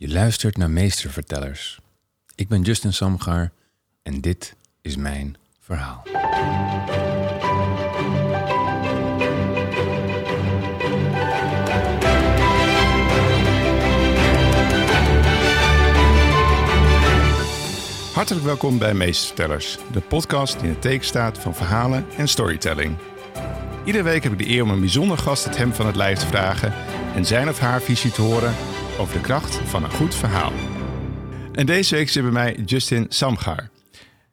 Je luistert naar Meestervertellers. Ik ben Justin Samgar en dit is mijn verhaal. Hartelijk welkom bij Meestervertellers, de podcast die in het teken staat van verhalen en storytelling. Iedere week heb ik de eer om een bijzonder gast het hem van het lijf te vragen en zijn of haar visie te horen over de kracht van een goed verhaal. En deze week zit bij mij Justin Samgar.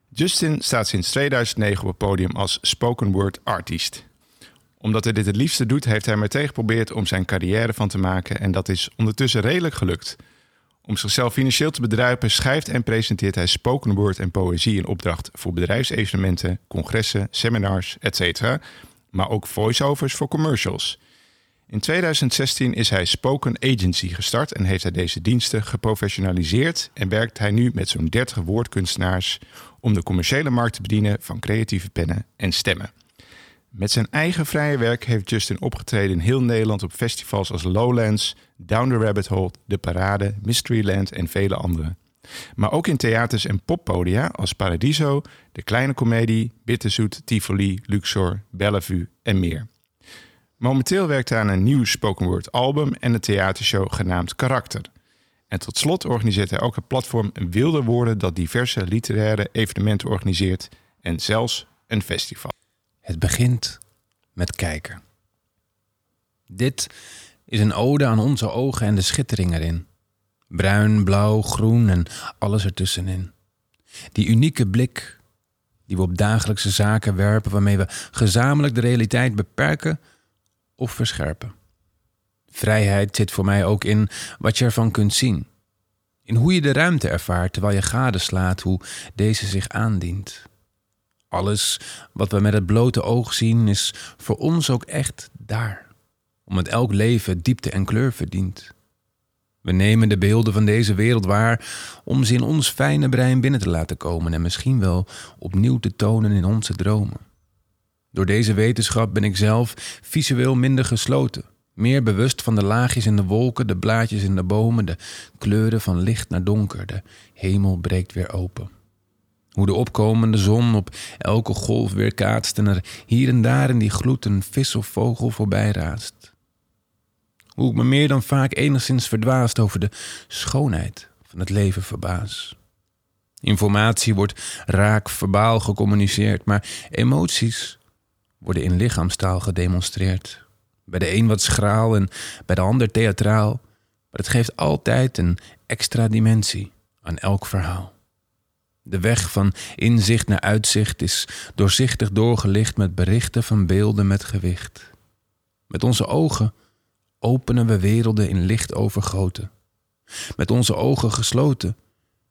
Justin staat sinds 2009 op het podium als spoken word artiest. Omdat hij dit het liefste doet, heeft hij meteen geprobeerd om zijn carrière van te maken en dat is ondertussen redelijk gelukt. Om zichzelf financieel te bedruipen schrijft en presenteert hij spoken word en poëzie in opdracht voor bedrijfsevenementen, congressen, seminars, etc. Maar ook voiceovers voor commercials. In 2016 is hij Spoken Agency gestart en heeft hij deze diensten geprofessionaliseerd en werkt hij nu met zo'n 30 woordkunstenaars om de commerciële markt te bedienen van creatieve pennen en stemmen. Met zijn eigen vrije werk heeft Justin opgetreden in heel Nederland op festivals als Lowlands, Down the Rabbit Hole, De Parade, Mysteryland en vele andere. Maar ook in theaters en poppodia als Paradiso, De Kleine Comedie, Bitterzoet, Tivoli, Luxor, Bellevue en meer. Momenteel werkt hij aan een nieuw spoken word album en een theatershow genaamd Karakter. En tot slot organiseert hij ook het platform Wilde Woorden dat diverse literaire evenementen organiseert en zelfs een festival. Het begint met kijken. Dit is een ode aan onze ogen en de schittering erin. Bruin, blauw, groen en alles ertussenin. Die unieke blik die we op dagelijkse zaken werpen, waarmee we gezamenlijk de realiteit beperken of verscherpen. Vrijheid zit voor mij ook in wat je ervan kunt zien. In hoe je de ruimte ervaart terwijl je gadeslaat hoe deze zich aandient. Alles wat we met het blote oog zien is voor ons ook echt daar, omdat elk leven diepte en kleur verdient. We nemen de beelden van deze wereld waar om ze in ons fijne brein binnen te laten komen en misschien wel opnieuw te tonen in onze dromen. Door deze wetenschap ben ik zelf visueel minder gesloten, meer bewust van de laagjes in de wolken, de blaadjes in de bomen, de kleuren van licht naar donker, de hemel breekt weer open. Hoe de opkomende zon op elke golf weer kaatst en er hier en daar in die gloed een vis of vogel voorbij raast. Hoe ik me meer dan vaak enigszins verdwaasd over de schoonheid van het leven verbaas. Informatie wordt raak verbaal gecommuniceerd, maar emoties worden in lichaamstaal gedemonstreerd. Bij de een wat schraal en bij de ander theatraal, maar het geeft altijd een extra dimensie aan elk verhaal. De weg van inzicht naar uitzicht is doorzichtig doorgelicht met berichten van beelden met gewicht. Met onze ogen openen we werelden in licht overgoten. Met onze ogen gesloten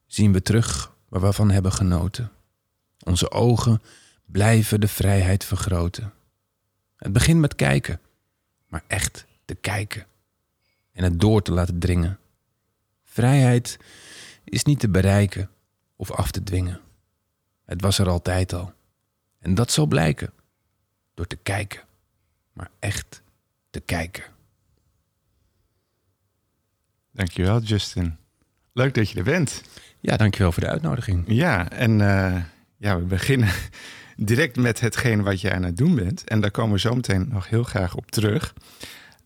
zien we terug waar we van hebben genoten. Onze ogen blijven de vrijheid vergroten. Het begint met kijken, maar echt te kijken en het door te laten dringen. Vrijheid is niet te bereiken of af te dwingen. Het was er altijd al. En dat zal blijken door te kijken, maar echt te kijken. Dankjewel Justin. Leuk dat je er bent. Ja, dankjewel voor de uitnodiging. Ja, en uh, ja, we beginnen direct met hetgeen wat je aan het doen bent. En daar komen we zo meteen nog heel graag op terug.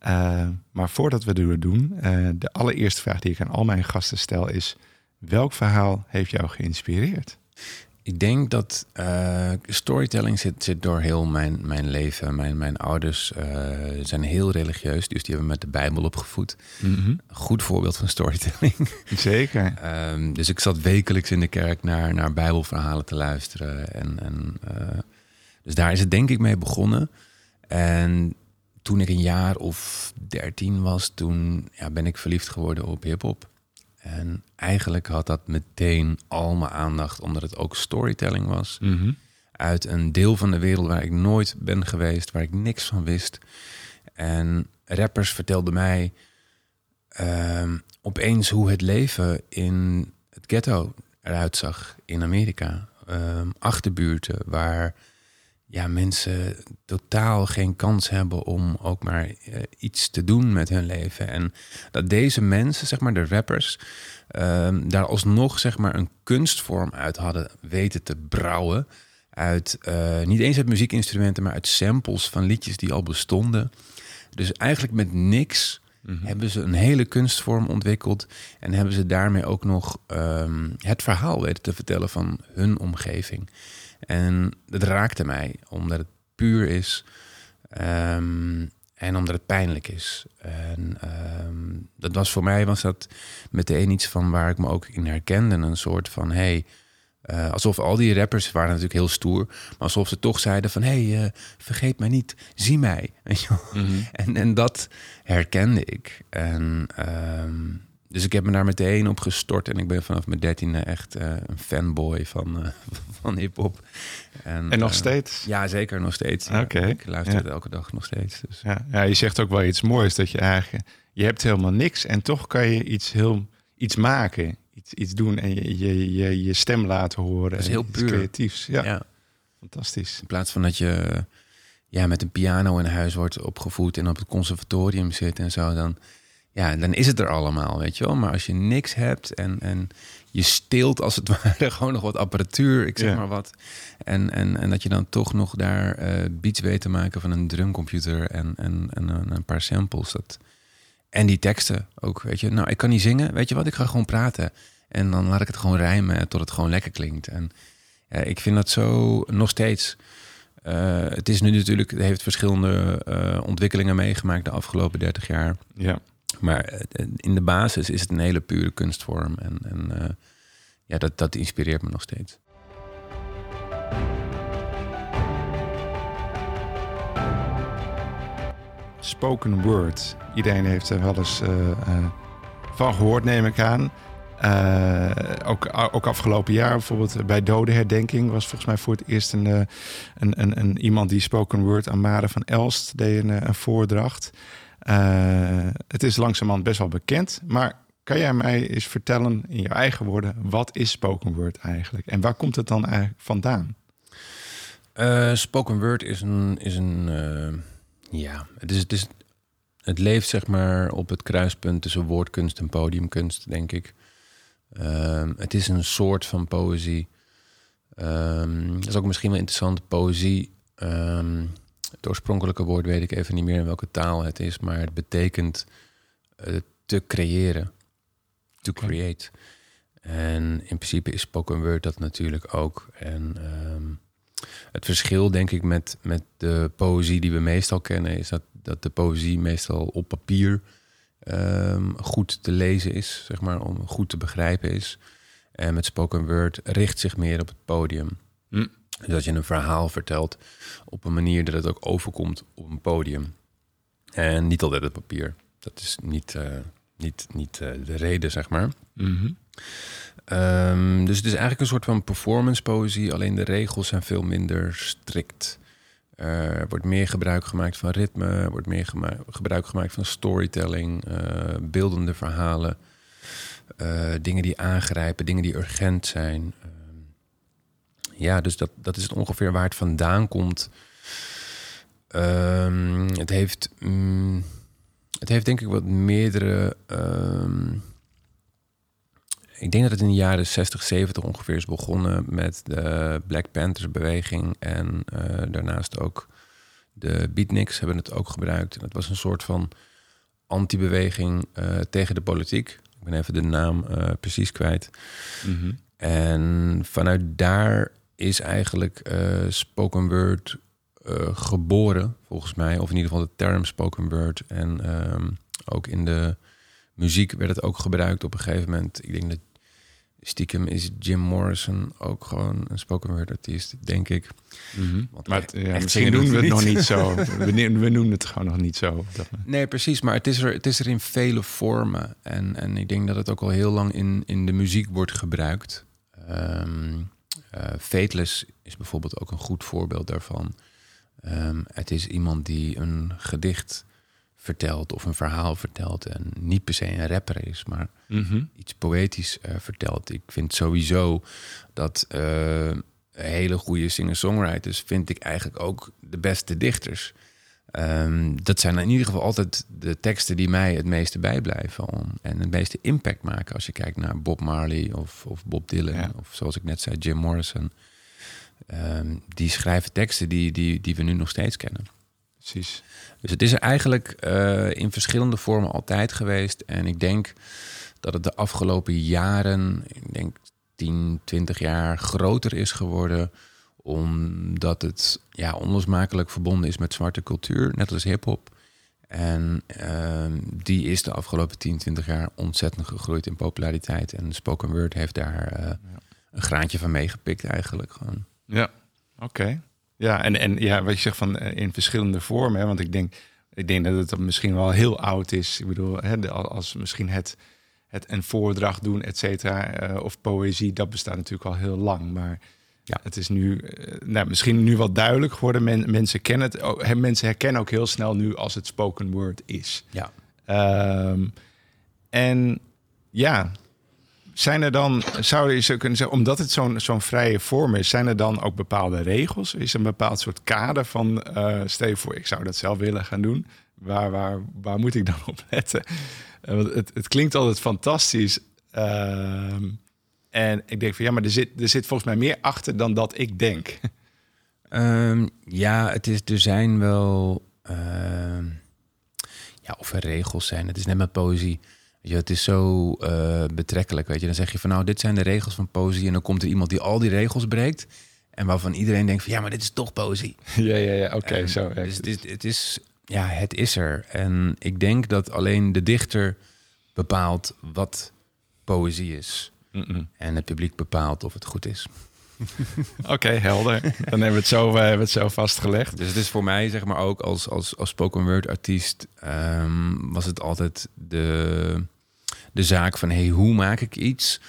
Uh, maar voordat we dat doen, uh, de allereerste vraag die ik aan al mijn gasten stel is... welk verhaal heeft jou geïnspireerd? Ik denk dat uh, storytelling zit, zit door heel mijn, mijn leven. Mijn, mijn ouders zijn heel religieus, dus die hebben me met de Bijbel opgevoed. Mm -hmm. Goed voorbeeld van storytelling. Zeker. um, dus ik zat wekelijks in de kerk naar, naar Bijbelverhalen te luisteren. En, en, dus daar is het denk ik mee begonnen. En toen ik een jaar of dertien was, toen ja, ben ik verliefd geworden op hip-hop. En eigenlijk had dat meteen al mijn aandacht, omdat het ook storytelling was. Mm -hmm. Uit een deel van de wereld waar ik nooit ben geweest, waar ik niks van wist. En rappers vertelden mij uh, opeens hoe het leven in het ghetto eruit zag in Amerika. Uh, achterbuurten waar ja, mensen totaal geen kans hebben om ook maar eh, iets te doen met hun leven. En dat deze mensen, zeg maar de rappers, ehm, daar alsnog zeg maar een kunstvorm uit hadden weten te brouwen. Uit eh, niet eens uit muziekinstrumenten, maar uit samples van liedjes die al bestonden. Dus eigenlijk met niks Mhm. hebben ze een hele kunstvorm ontwikkeld. En hebben ze daarmee ook nog ehm, het verhaal weten te vertellen van hun omgeving. En dat raakte mij, omdat het puur is. ehm, en omdat het pijnlijk is. En ehm, dat was voor mij was dat meteen iets van waar ik me ook in herkende. Een soort van hey, eh, alsof al die rappers waren natuurlijk heel stoer, maar alsof ze toch zeiden van hey, eh, vergeet mij niet, zie mij. Mhm. En, en dat herkende ik. En, ehm, dus ik heb me daar meteen op gestort. En ik ben vanaf mijn dertiende echt eh, een fanboy van, eh, van hip-hop. En nog eh, steeds? Ja, zeker nog steeds. Ja. Oké, Ik luister ja. het elke dag nog steeds. Dus. Ja, ja, je zegt ook wel iets moois dat je eigenlijk je hebt helemaal niks en toch kan je iets heel iets maken, iets, iets doen en je, je, je, je stem laten horen. Dat is en heel puur. creatiefs. Ja, ja. fantastisch. In plaats van dat je ja, met een piano in huis wordt opgevoed en op het conservatorium zit en zo, dan, ja, dan is het er allemaal, weet je wel. Maar als je niks hebt en, en je steelt als het ware gewoon nog wat apparatuur, ik zeg Ja. maar wat. En, en, en dat je dan toch nog daar eh, beats weet te maken van een drumcomputer en, en, en een, een paar samples. Dat, en die teksten ook, weet je. Nou, ik kan niet zingen, weet je wat, ik ga gewoon praten. En dan laat ik het gewoon rijmen tot het gewoon lekker klinkt. En ja, ik vind dat zo nog steeds. eh, het is nu natuurlijk, het heeft verschillende eh, ontwikkelingen meegemaakt de afgelopen 30 jaar. Ja. Maar eh, in de basis is het een hele pure kunstvorm. En, en eh, ja, dat, dat inspireert me nog steeds. Spoken word. Iedereen heeft er wel eens eh, van gehoord, neem ik aan. Ook, ook afgelopen jaar, bijvoorbeeld bij dodenherdenking, was volgens mij voor het eerst een, een, een, iemand die spoken word aan Mare van Elst deed een, een voordracht. Eh, het is langzamerhand best wel bekend, maar kan jij mij eens vertellen in je eigen woorden, wat is spoken word eigenlijk? En waar komt het dan eigenlijk vandaan? Eh, spoken word is een. Is een eh, ja, het, is, het, is, het leeft zeg maar op het kruispunt tussen woordkunst en podiumkunst, denk ik. Ehm, het is een soort van poëzie. Ehm, dat is ook misschien wel interessant. Poëzie. ehm, het oorspronkelijke woord weet ik even niet meer in welke taal het is, maar het betekent eh, te creëren. To create. En in principe is spoken word dat natuurlijk ook. En ehm, het verschil, denk ik, met, met de poëzie die we meestal kennen, is dat, dat de poëzie meestal op papier ehm, goed te lezen is, zeg maar, om goed te begrijpen is. En met spoken word richt zich meer op het podium. Hm. Dus dat je een verhaal vertelt op een manier dat het ook overkomt op een podium. En niet altijd het papier. Dat is niet, eh, niet, niet eh, de reden, zeg maar. Mhm. Ehm, dus het is eigenlijk een soort van performance poëzie, alleen de regels zijn veel minder strikt. Er wordt meer gebruik gemaakt van ritme, er wordt meer gema- gebruik gemaakt van storytelling, eh, beeldende verhalen, dingen die aangrijpen, dingen die urgent zijn. Ja, dus dat, dat is het ongeveer waar het vandaan komt. Ehm, het, heeft, mm, het heeft denk ik wat meerdere. ehm, ik denk dat het in de jaren 60, 70 ongeveer is begonnen met de Black Panthers beweging. En eh, daarnaast ook de beatniks hebben het ook gebruikt. En het was een soort van anti-beweging eh, tegen de politiek. Ik ben even de naam eh, precies kwijt. Mhm. En vanuit daar is eigenlijk eh, spoken word eh, geboren, volgens mij. Of in ieder geval de term spoken word. En ehm, ook in de muziek werd het ook gebruikt op een gegeven moment. Ik denk dat stiekem is Jim Morrison ook gewoon een spoken word artiest, denk ik. Mhm. Want Maar het- ja, echt misschien zingen doen we het nog niet. zo. We, we noemen het gewoon nog niet zo. Nee, precies. Maar het is er, het is er in vele vormen. En, en ik denk dat het ook al heel lang in, in de muziek wordt gebruikt. Ehm eh, Fateless is bijvoorbeeld ook een goed voorbeeld daarvan. Ehm, het is iemand die een gedicht vertelt of een verhaal vertelt. En niet per se een rapper is, maar Mhm. iets poëtisch eh, vertelt. Ik vind sowieso dat eh, hele goede singer-songwriters vind ik eigenlijk ook de beste dichters. Ehm, dat zijn in ieder geval altijd de teksten die mij het meeste bijblijven om, en het meeste impact maken. Als je kijkt naar Bob Marley of, of Bob Dylan, of zoals ik net zei, Jim Morrison. Ehm, die schrijven teksten die, die, die we nu nog steeds kennen. Precies. Dus het is er eigenlijk eh, in verschillende vormen altijd geweest. En ik denk dat het de afgelopen jaren, ik denk 10, 20 jaar, groter is geworden. Omdat het ja, onlosmakelijk verbonden is met zwarte cultuur, net als hip-hop. En uh, die is de afgelopen 10, 20 jaar ontzettend gegroeid in populariteit. En spoken word heeft daar uh, een graantje van meegepikt eigenlijk gewoon. Ja, oké. Ja, en, en ja, wat je zegt van uh, in verschillende vormen. Hè, want ik denk, ik denk dat het misschien wel heel oud is. Ik bedoel, hè, als misschien het het een voordracht doen, et cetera, uh, of poëzie, dat bestaat natuurlijk al heel lang. Maar ja, het is nu uh, nou, misschien nu wat duidelijk geworden. Men, mensen kennen het. Oh, mensen herkennen ook heel snel nu als het spoken word is. Ja. Um, en ja, zijn er dan, zou je zo kunnen zeggen, omdat het zo'n zo'n vrije vorm is, zijn er dan ook bepaalde regels? Is er een bepaald soort kader van, uh, stel je voor, ik zou dat zelf willen gaan doen. Waar, waar, waar moet ik dan op letten? Want het, het klinkt altijd fantastisch. Uh, en ik denk van ja, maar er zit, er zit volgens mij meer achter dan dat ik denk. Um, ja, het is, er zijn wel. Uh, ja, of er regels zijn. Het is net met poëzie. Weet je, het is zo uh, betrekkelijk. Weet je, dan zeg je van nou, dit zijn de regels van poëzie. En dan komt er iemand die al die regels breekt. En waarvan iedereen denkt van ja, maar dit is toch poëzie. Ja, ja, ja, oké, okay, zo. Dus het is, het is ja, het is er. En ik denk dat alleen de dichter bepaalt wat poëzie is. Mm -mm. En het publiek bepaalt of het goed is. Oké, okay, helder. Dan hebben we het zo, uh, hebben we het zo vastgelegd. Dus het is voor mij, zeg maar ook als, als, als spoken word artiest, um, was het altijd de, de zaak van hey, hoe maak ik iets?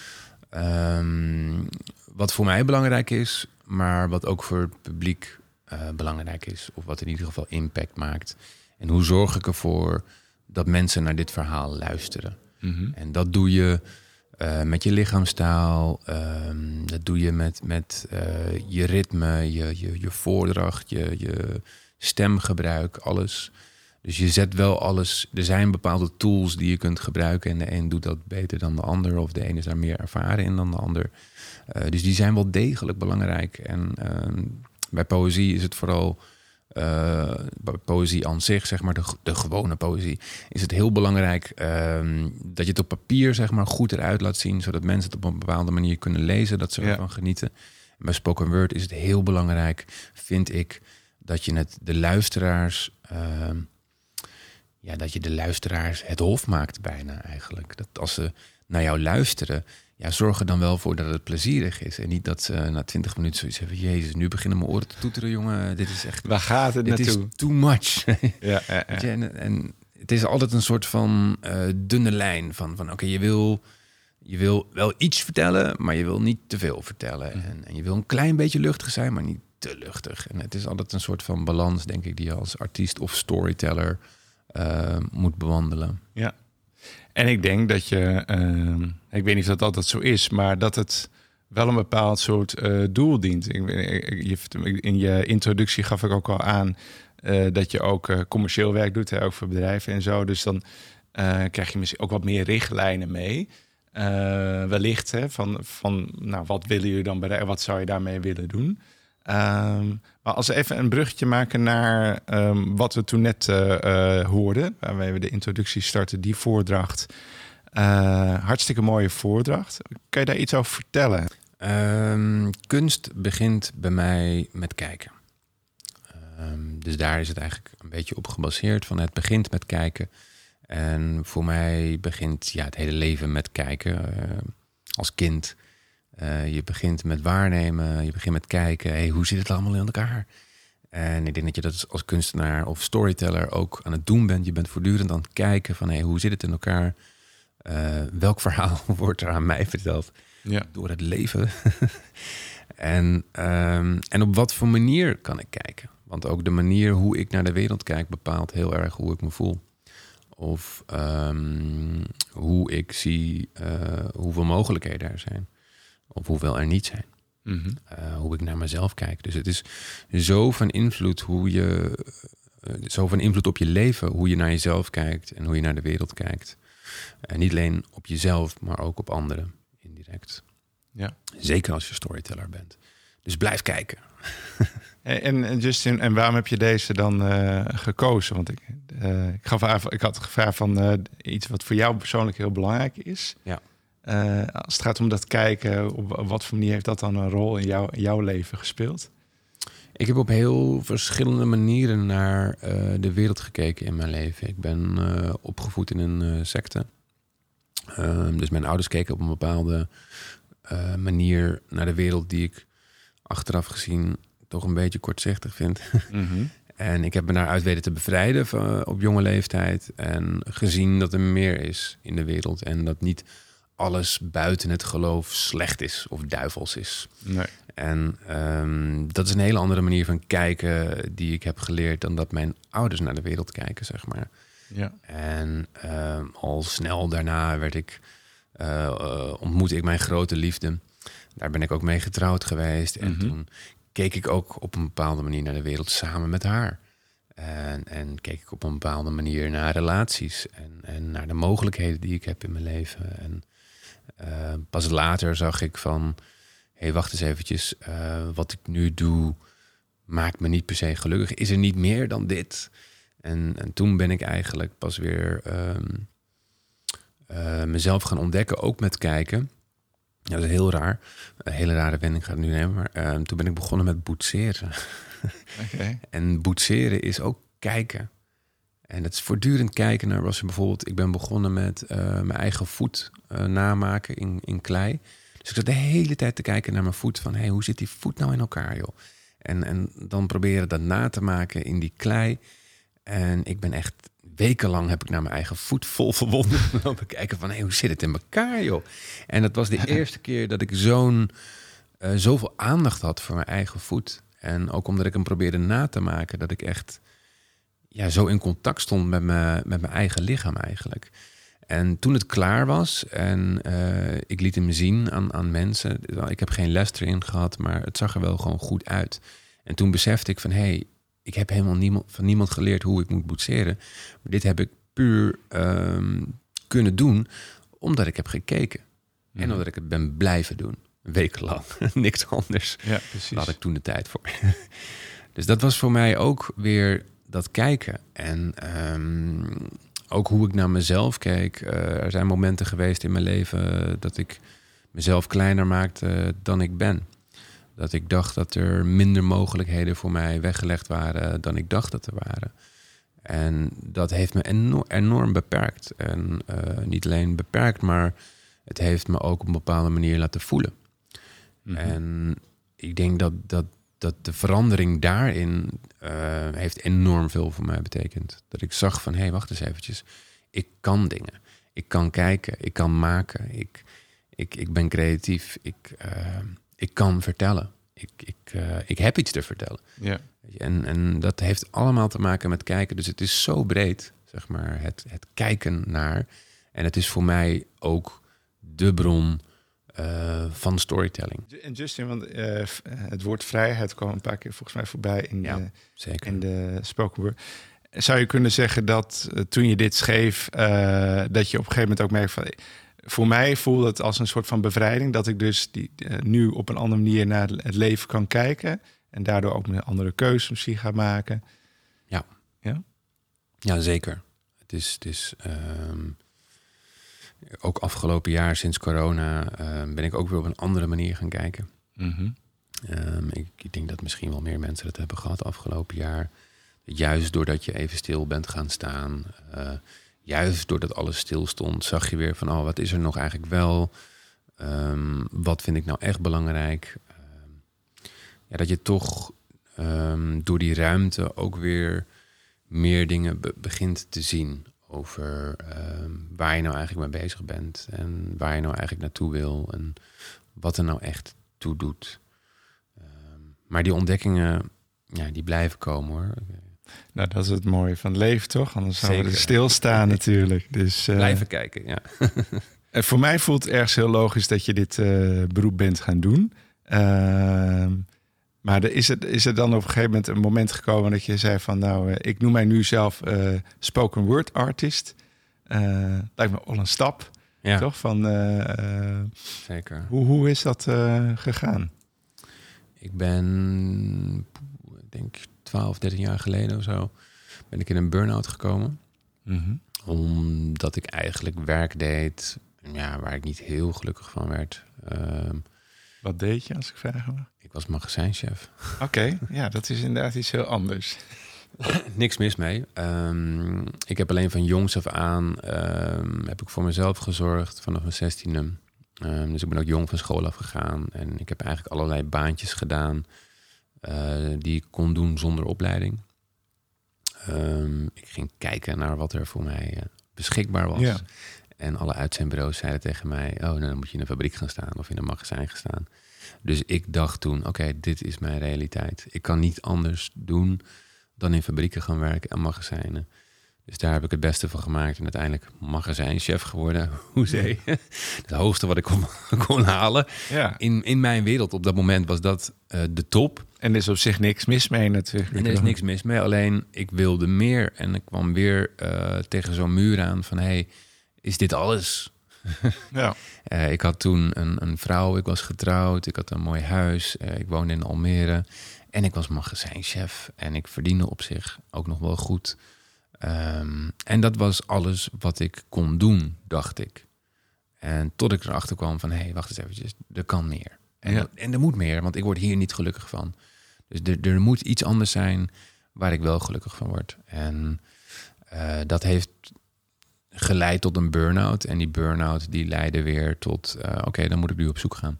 Um, wat voor mij belangrijk is, maar wat ook voor het publiek uh, belangrijk is. Of wat in ieder geval impact maakt. En hoe zorg ik ervoor dat mensen naar dit verhaal luisteren? Mm -hmm. En dat doe je uh, met je lichaamstaal. Um, dat doe je met, met uh, je ritme, je, je, je voordracht, je, je stemgebruik, alles. Dus je zet wel alles. Er zijn bepaalde tools die je kunt gebruiken. En de een doet dat beter dan de ander. Of de een is daar meer ervaren in dan de ander. Uh, dus die zijn wel degelijk belangrijk. En uh, bij poëzie is het vooral. Uh, poëzie aan zich, zeg maar, de, de gewone poëzie, is het heel belangrijk um, dat je het op papier zeg maar, goed eruit laat zien, zodat mensen het op een bepaalde manier kunnen lezen, dat ze ervan genieten. En bij spoken word is het heel belangrijk, vind ik, dat je het de luisteraars, uh, ja, dat je de luisteraars het hof maakt bijna eigenlijk. Dat als ze naar jou luisteren, ja, zorg er dan wel voor dat het plezierig is. En niet dat ze na twintig minuten zoiets hebben... Jezus, nu beginnen mijn oren te toeteren, jongen. Dit is echt... Waar gaat het dit naartoe? is too much. ja, ja, ja. Je, en, en, het is altijd een soort van uh, dunne lijn. Van, van oké, okay, je, wil, je wil wel iets vertellen... maar je wil niet te veel vertellen. Mm. En, en je wil een klein beetje luchtig zijn, maar niet te luchtig. En het is altijd een soort van balans, denk ik... die je als artiest of storyteller uh, moet bewandelen. Ja. En ik denk dat je, uh, ik weet niet of dat altijd zo is, maar dat het wel een bepaald soort uh, doel dient. Ik, in je introductie gaf ik ook al aan uh, dat je ook uh, commercieel werk doet, hè, ook voor bedrijven en zo. Dus dan krijg je misschien ook wat meer richtlijnen mee. wellicht hè, van, van nou, wat willen jullie dan bereiken, wat zou je daarmee willen doen? Um, maar als we even een bruggetje maken naar um, wat we toen net uh, uh, hoorden, waarmee we de introductie starten, die voordracht. Uh, hartstikke mooie voordracht. Kan je daar iets over vertellen? Um, kunst begint bij mij met kijken. Dus daar is het eigenlijk een beetje op gebaseerd. Van het begint met kijken. En voor mij begint ja, het hele leven met kijken. als kind uh, je begint met waarnemen, je begint met kijken, hey, hoe zit het allemaal in elkaar? En ik denk dat je dat als kunstenaar of storyteller ook aan het doen bent. Je bent voortdurend aan het kijken van hey, hoe zit het in elkaar? Uh, welk verhaal wordt er aan mij verteld ja. door het leven? en, um, en op wat voor manier kan ik kijken? Want ook de manier hoe ik naar de wereld kijk bepaalt heel erg hoe ik me voel. Of um, hoe ik zie uh, hoeveel mogelijkheden er zijn. Of hoeveel er niet zijn. Mhm. eh, hoe ik naar mezelf kijk. Dus het is zo van invloed hoe je, eh, zo van invloed op je leven, hoe je naar jezelf kijkt en hoe je naar de wereld kijkt. En niet alleen op jezelf, maar ook op anderen indirect. Ja. Zeker als je storyteller bent. Dus blijf kijken. En, en Justin, en waarom heb je deze dan eh, gekozen? Want ik, eh, ik, gaf ik had gevraagd van eh, iets wat voor jou persoonlijk heel belangrijk is. Ja. Eh, als het gaat om dat kijken, op, wat voor manier heeft dat dan een rol in, jou, in jouw leven gespeeld? Ik heb op heel verschillende manieren naar eh, de wereld gekeken in mijn leven. Ik ben eh, opgevoed in een eh, secte. Ehm, dus mijn ouders keken op een bepaalde eh, manier naar de wereld die ik achteraf gezien toch een beetje kortzichtig vind. En ik heb me daaruit weten te bevrijden van- op jonge leeftijd. En gezien dat er meer is in de wereld. En dat niet alles buiten het geloof slecht is of duivels is. Nee. En ehm, dat is een hele andere manier van kijken die ik heb geleerd dan dat mijn ouders naar de wereld kijken, zeg maar. Ja. En ehm, al snel daarna werd ik, eh, eh, ontmoette ik mijn grote liefde. Daar ben ik ook mee getrouwd geweest. En Mhm. toen keek ik ook op een bepaalde manier naar de wereld samen met haar. En, en keek ik op een bepaalde manier naar relaties en, en naar de mogelijkheden die ik heb in mijn leven. En eh, pas later zag ik van, hé, hey, wacht eens eventjes, eh, wat ik nu doe maakt me niet per se gelukkig. Is er niet meer dan dit? En, en toen ben ik eigenlijk pas weer ehm, eh, mezelf gaan ontdekken, ook met kijken. Ja, dat is heel raar. Een hele rare wending gaat het nu nemen. Maar ehm, toen ben ik begonnen met boetseren. En boetseren is ook kijken. En het is voortdurend kijken naar was er bijvoorbeeld. Ik ben begonnen met eh, mijn eigen voet eh, namaken in, in klei. Dus ik zat de hele tijd te kijken naar mijn voet. Van hey, hoe zit die voet nou in elkaar, joh? En, en dan proberen dat na te maken in die klei. En ik ben echt wekenlang heb ik naar mijn eigen voet vol verwonderd lopen kijken van hey, hoe zit het in elkaar, joh? En dat was de eerste keer dat ik zo'n eh, zoveel aandacht had voor mijn eigen voet. En ook omdat ik hem probeerde na te maken, dat ik echt ja, zo in contact stond met, me, met mijn eigen lichaam eigenlijk. En toen het klaar was en eh, ik liet hem zien aan, aan mensen. Ik heb geen les erin gehad, maar het zag er wel gewoon goed uit. En toen besefte ik van, hé, hey, ik heb helemaal niemand, van niemand geleerd hoe ik moet boetseren. Maar dit heb ik puur ehm, kunnen doen omdat ik heb gekeken. En Mhm. omdat ik het ben blijven doen. Wekenlang. Niks anders. Ja, precies. Daar had ik toen de tijd voor. dus dat was voor mij ook weer dat kijken. En ehm, ook hoe ik naar mezelf keek. Eh, er zijn momenten geweest in mijn leven dat ik mezelf kleiner maakte dan ik ben. Dat ik dacht dat er minder mogelijkheden voor mij weggelegd waren dan ik dacht dat er waren. En dat heeft me enorm, enorm beperkt. En eh, niet alleen beperkt, maar het heeft me ook op een bepaalde manier laten voelen. Mhm. En ik denk dat, dat, dat de verandering daarin eh, heeft enorm veel voor mij betekend. Dat ik zag van, hé, hey, wacht eens eventjes. Ik kan dingen. Ik kan kijken. Ik kan maken. Ik, ik, ik ben creatief. Ik, eh, ik kan vertellen. Ik, ik, eh, ik heb iets te vertellen. Ja. En, en dat heeft allemaal te maken met kijken. Dus het is zo breed, zeg maar, het, het kijken naar. En het is voor mij ook de bron eh, van storytelling. En Justin, want eh, het woord vrijheid kwam een paar keer volgens mij voorbij in, Ja. de, Zeker. in de spoken word. Zou je kunnen zeggen dat eh, toen je dit schreef, dat je op een gegeven moment ook merkt van... Voor mij voelde het als een soort van bevrijding dat ik dus die, nu op een andere manier naar het leven kan kijken. En daardoor ook een andere keuze misschien ga maken. Ja, zeker. Het is, het is ehm, ook afgelopen jaar sinds corona ehm, ben ik ook weer op een andere manier gaan kijken. Ehm, ik, ik denk dat misschien wel meer mensen dat hebben gehad afgelopen jaar. Juist doordat je even stil bent gaan staan. eh, juist doordat alles stil stond, zag je weer van, oh, wat is er nog eigenlijk wel? Ehm, wat vind ik nou echt belangrijk? Ja, dat je toch door die ruimte ook weer meer dingen be- begint te zien over ehm, waar je nou eigenlijk mee bezig bent en waar je nou eigenlijk naartoe wil en wat er nou echt toe doet. Ehm, maar die ontdekkingen, ja, die blijven komen hoor. Nou, dat is het mooie van het leven, toch? Anders zouden we er stilstaan natuurlijk. Dus, eh, Blijven kijken, ja. En voor mij voelt het ergens heel logisch dat je dit eh, beroep bent gaan doen. Maar er- is, het, is er dan op een gegeven moment een moment gekomen dat je zei van nou, eh, ik noem mij nu zelf eh, spoken word artist. Eh, lijkt me al een stap, Ja, toch? Van, zeker. hoe, hoe is dat gegaan? Ik ben, ik denk 12, 13 jaar geleden of zo, ben ik in een burn-out gekomen. Mhm. Omdat ik eigenlijk werk deed ja, waar ik niet heel gelukkig van werd. Ehm, Wat deed je, als ik vragen mag? ik was magazijnchef. Oké, ja, dat is inderdaad iets heel anders. Niks mis mee. Ehm, ik heb alleen van jongs af aan ehm, heb ik voor mezelf gezorgd vanaf mijn zestiende. Ehm, dus ik ben ook jong van school afgegaan. En ik heb eigenlijk allerlei baantjes gedaan eh, die ik kon doen zonder opleiding. Ik ging kijken naar wat er voor mij eh, beschikbaar was. Ja. En alle uitzendbureaus zeiden tegen mij: Oh, nou, dan moet je in een fabriek gaan staan of in een magazijn gaan staan. Dus ik dacht toen: Oké, dit is mijn realiteit. Ik kan niet anders doen dan in fabrieken gaan werken en magazijnen. Dus daar heb ik het beste van gemaakt en uiteindelijk magazijnchef geworden. Hoezee. Het hoogste wat ik kon, kon halen. ja, In, in mijn wereld op dat moment was dat eh, de top. en er is op zich niks mis mee natuurlijk. En er is niks mis mee. Alleen ik wilde meer. En ik kwam weer eh, tegen zo'n muur aan van... hey, is dit alles? Ja. Eh, ik had toen een, een vrouw, ik was getrouwd, ik had een mooi huis, eh, ik woonde in Almere en ik was magazijnchef en ik verdiende op zich ook nog wel goed. Ehm, en dat was alles wat ik kon doen, dacht ik. En tot ik erachter kwam van, hé, hey, wacht eens eventjes, er kan meer. En, Ja. en er moet meer, want ik word hier niet gelukkig van. Dus er, er moet iets anders zijn waar ik wel gelukkig van word. En eh, dat heeft geleid tot een burn-out. En die burn-out die leidde weer tot, eh, oké, dan moet ik nu op zoek gaan.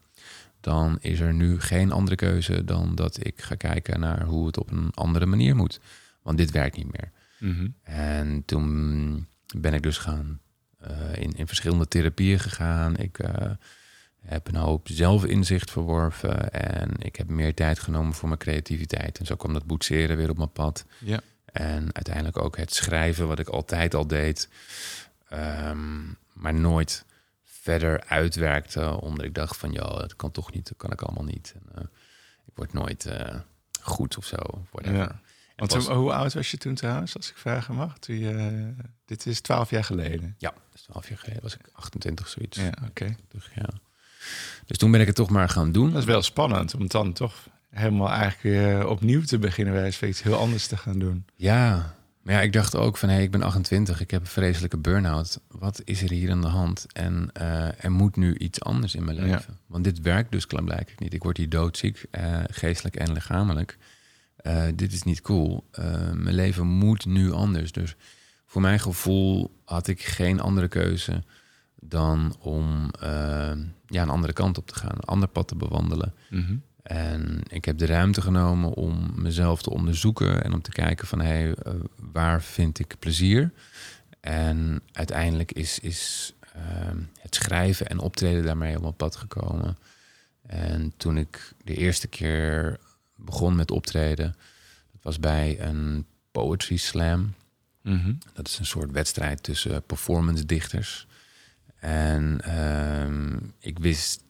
Dan is er nu geen andere keuze dan dat ik ga kijken naar hoe het op een andere manier moet. Want dit werkt niet meer. Mhm. En toen ben ik dus gaan eh, in, in verschillende therapieën gegaan. Ik eh, heb een hoop zelfinzicht verworven en ik heb meer tijd genomen voor mijn creativiteit. En zo kwam dat boetseren weer op mijn pad. Ja. En uiteindelijk ook het schrijven, wat ik altijd al deed, Ehm, maar nooit verder uitwerkte, omdat ik dacht van, ja, dat kan toch niet, dat kan ik allemaal niet. En, eh, ik word nooit eh, goed of zo. whatever. Ja. En Want pas- hoe- oud was je toen trouwens, als ik vragen mag? Toen je, eh, dit is twaalf jaar geleden. Ja, dus 12 jaar geleden was ik 28, zoiets. Ja, oké. Dus, ja. dus toen ben ik het toch maar gaan doen. Dat is wel spannend om dan toch helemaal eigenlijk weer opnieuw te beginnen van iets heel anders te gaan doen. Ja, maar ja, ik dacht ook van, hé, hey, ik ben 28, ik heb een vreselijke burn-out. Wat is er hier aan de hand? En eh, er moet nu iets anders in mijn Ja. leven. Want dit werkt dus klaarblijkelijk niet. Ik word hier doodziek, eh, geestelijk en lichamelijk. Eh, dit is niet cool. Mijn leven moet nu anders. Dus voor mijn gevoel had ik geen andere keuze dan om ja, een andere kant op te gaan, een ander pad te bewandelen. En ik heb de ruimte genomen om mezelf te onderzoeken en om te kijken van hé, hey, eh, waar vind ik plezier? En uiteindelijk is, is ehm, het schrijven en optreden daarmee op mijn pad gekomen. En toen ik de eerste keer begon met optreden, dat was bij een poetry slam. Mhm. Dat is een soort wedstrijd tussen performance dichters. En ehm, ik wist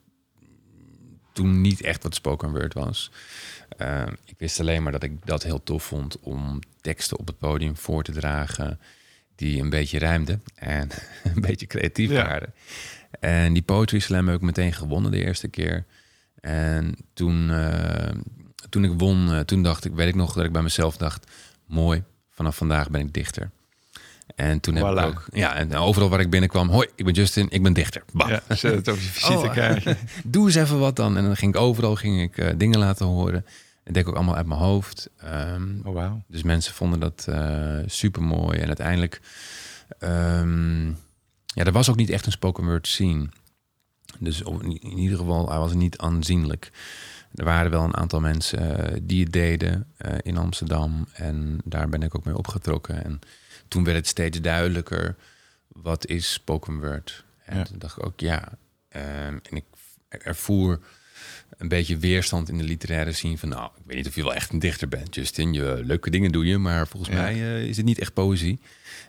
toen niet echt wat spoken word was. Ehm, ik wist alleen maar dat ik dat heel tof vond om teksten op het podium voor te dragen die een beetje rijmden en een beetje creatief Ja. waren. En die poetry slam heb ik meteen gewonnen de eerste keer. En toen, eh, toen ik won, eh, toen dacht ik, weet ik nog dat ik bij mezelf dacht, mooi, vanaf vandaag ben ik dichter. En toen heb Voilà. ik ook, ja, en overal waar ik binnenkwam, hoi, ik ben Justin, ik ben dichter. Bam. Ja, zet het op je visitekaartje. Doe eens even wat dan. En dan ging ik overal ging ik, eh, dingen laten horen. En deed ik ook allemaal uit mijn hoofd. Ehm, Oh, wauw. dus mensen vonden dat super mooi. En uiteindelijk, ehm, ja, er was ook niet echt een spoken word scene. Dus in ieder geval, hij was niet aanzienlijk. Er waren wel een aantal mensen eh, die het deden eh, in Amsterdam. En daar ben ik ook mee opgetrokken. En toen werd het steeds duidelijker, wat is spoken word? En Ja. toen dacht ik ook, ja. ehm, en ik ervoer een beetje weerstand in de literaire scene van... nou, ik weet niet of je wel echt een dichter bent, Justin. Je, leuke dingen doe je, maar volgens Ja. mij eh, is het niet echt poëzie.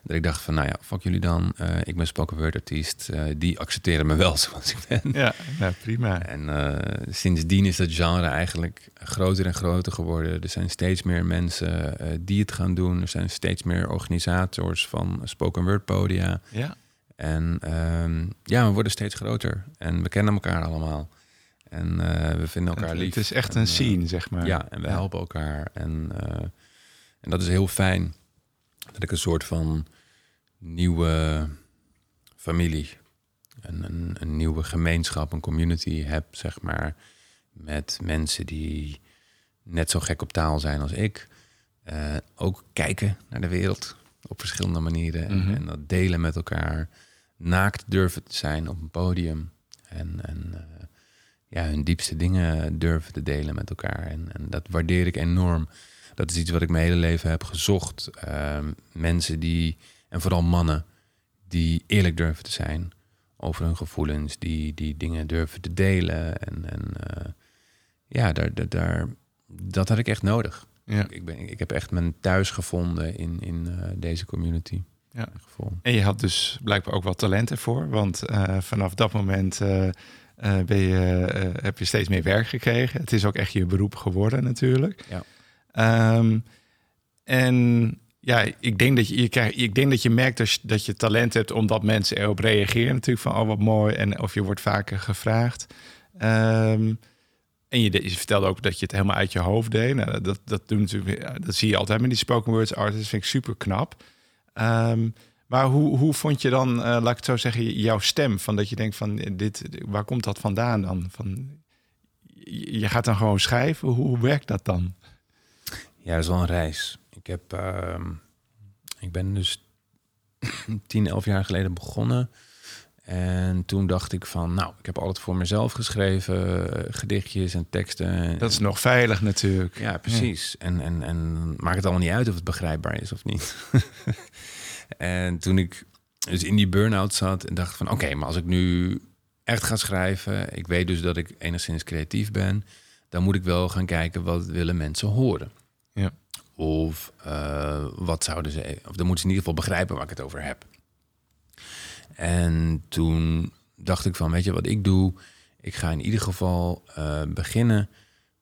Dat ik dacht van, nou ja, fuck jullie dan. Eh, ik ben spoken word artiest. Eh, die accepteren me wel zoals ik ben. Ja, nou, prima. En sindsdien is dat genre eigenlijk groter en groter geworden. Er zijn steeds meer mensen die het gaan doen. Er zijn steeds meer organisators van spoken word podia. Ja, En ehm, ja, we worden steeds groter. En we kennen elkaar allemaal. En eh, we vinden elkaar het, lief. het is echt En, een eh, scene, zeg maar. ja, en we helpen elkaar. En, eh, en dat is heel fijn. Dat ik een soort van nieuwe familie, een, een, een nieuwe gemeenschap, een community heb, zeg maar. Met mensen die net zo gek op taal zijn als ik. Ook kijken naar de wereld op verschillende manieren. En- Mhm. en, dat delen met elkaar. Naakt durven te zijn op een podium. En, en ja, hun diepste dingen durven te delen met elkaar. En, en dat waardeer ik enorm. Dat is iets wat ik mijn hele leven heb gezocht. Ehm, mensen die, en vooral mannen, die eerlijk durven te zijn over hun gevoelens, die, die dingen durven te delen. En, en eh, ja, daar, daar, daar, dat had ik echt nodig. Ja. Ik, ben, ik heb echt mijn thuis gevonden in, in eh, deze community. Ja. Gevoel. En je had dus blijkbaar ook wel talent ervoor. Want eh, vanaf dat moment eh, ben je, eh, heb je steeds meer werk gekregen. Het is ook echt je beroep geworden natuurlijk. Ja. Ehm, en ja, ik denk dat je, je krijgt, ik denk dat je merkt dat je, dat je talent hebt omdat mensen erop reageren natuurlijk van oh wat mooi en of je wordt vaker gevraagd. Ehm, en je, je vertelde ook dat je het helemaal uit je hoofd deed. Nou, dat, dat, doen natuurlijk, dat zie je altijd met die spoken words artists. vind ik super knap. Ehm, maar hoe, hoe vond je dan, eh, laat ik het zo zeggen, jouw stem? Van dat je denkt van eh, dit, waar komt dat vandaan dan? Van, je gaat dan gewoon schrijven. Hoe, hoe werkt dat dan? Ja, dat is wel een reis. Ik heb, ehm, ik ben dus 10, 11 jaar geleden begonnen. En toen dacht ik van, nou, ik heb altijd voor mezelf geschreven, eh, gedichtjes en teksten. Dat is nog veilig natuurlijk. Ja, precies. En, en, en maakt het allemaal niet uit of het begrijpbaar is of niet. en toen ik dus in die burn-out zat en dacht van... oké, maar als ik nu echt ga schrijven... ik weet dus dat ik enigszins creatief ben... dan moet ik wel gaan kijken wat willen mensen horen. Ja. Of eh, wat zouden ze... Of dan moeten ze in ieder geval begrijpen waar ik het over heb. En toen dacht ik van, weet je wat ik doe? Ik ga in ieder geval eh, beginnen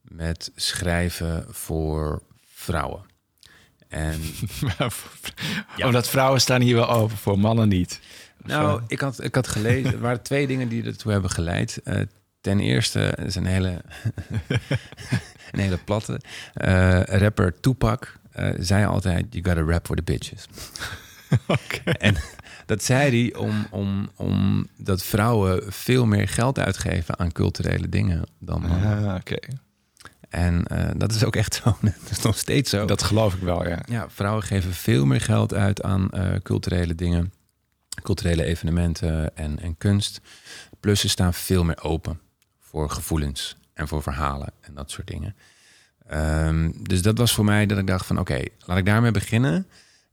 met schrijven voor vrouwen. En Ja. Omdat vrouwen staan hier wel open voor, mannen niet. nou, ik had, ik had gelezen, er waren twee dingen die ertoe hebben geleid. Eh, ten eerste, is een hele, een hele platte. eh, rapper Tupac eh, zei altijd, you gotta rap for the bitches. En dat zei hij om, om, om dat vrouwen veel meer geld uitgeven aan culturele dingen dan mannen. Ah, Oké, En eh, dat is ook echt zo. Dat is nog steeds zo. dat geloof ik wel, ja. Ja, vrouwen geven veel meer geld uit aan eh, culturele dingen, culturele evenementen en, en kunst. Plus ze staan veel meer open voor gevoelens en voor verhalen en dat soort dingen. Ehm, dus dat was voor mij dat ik dacht van oké, laat ik daarmee beginnen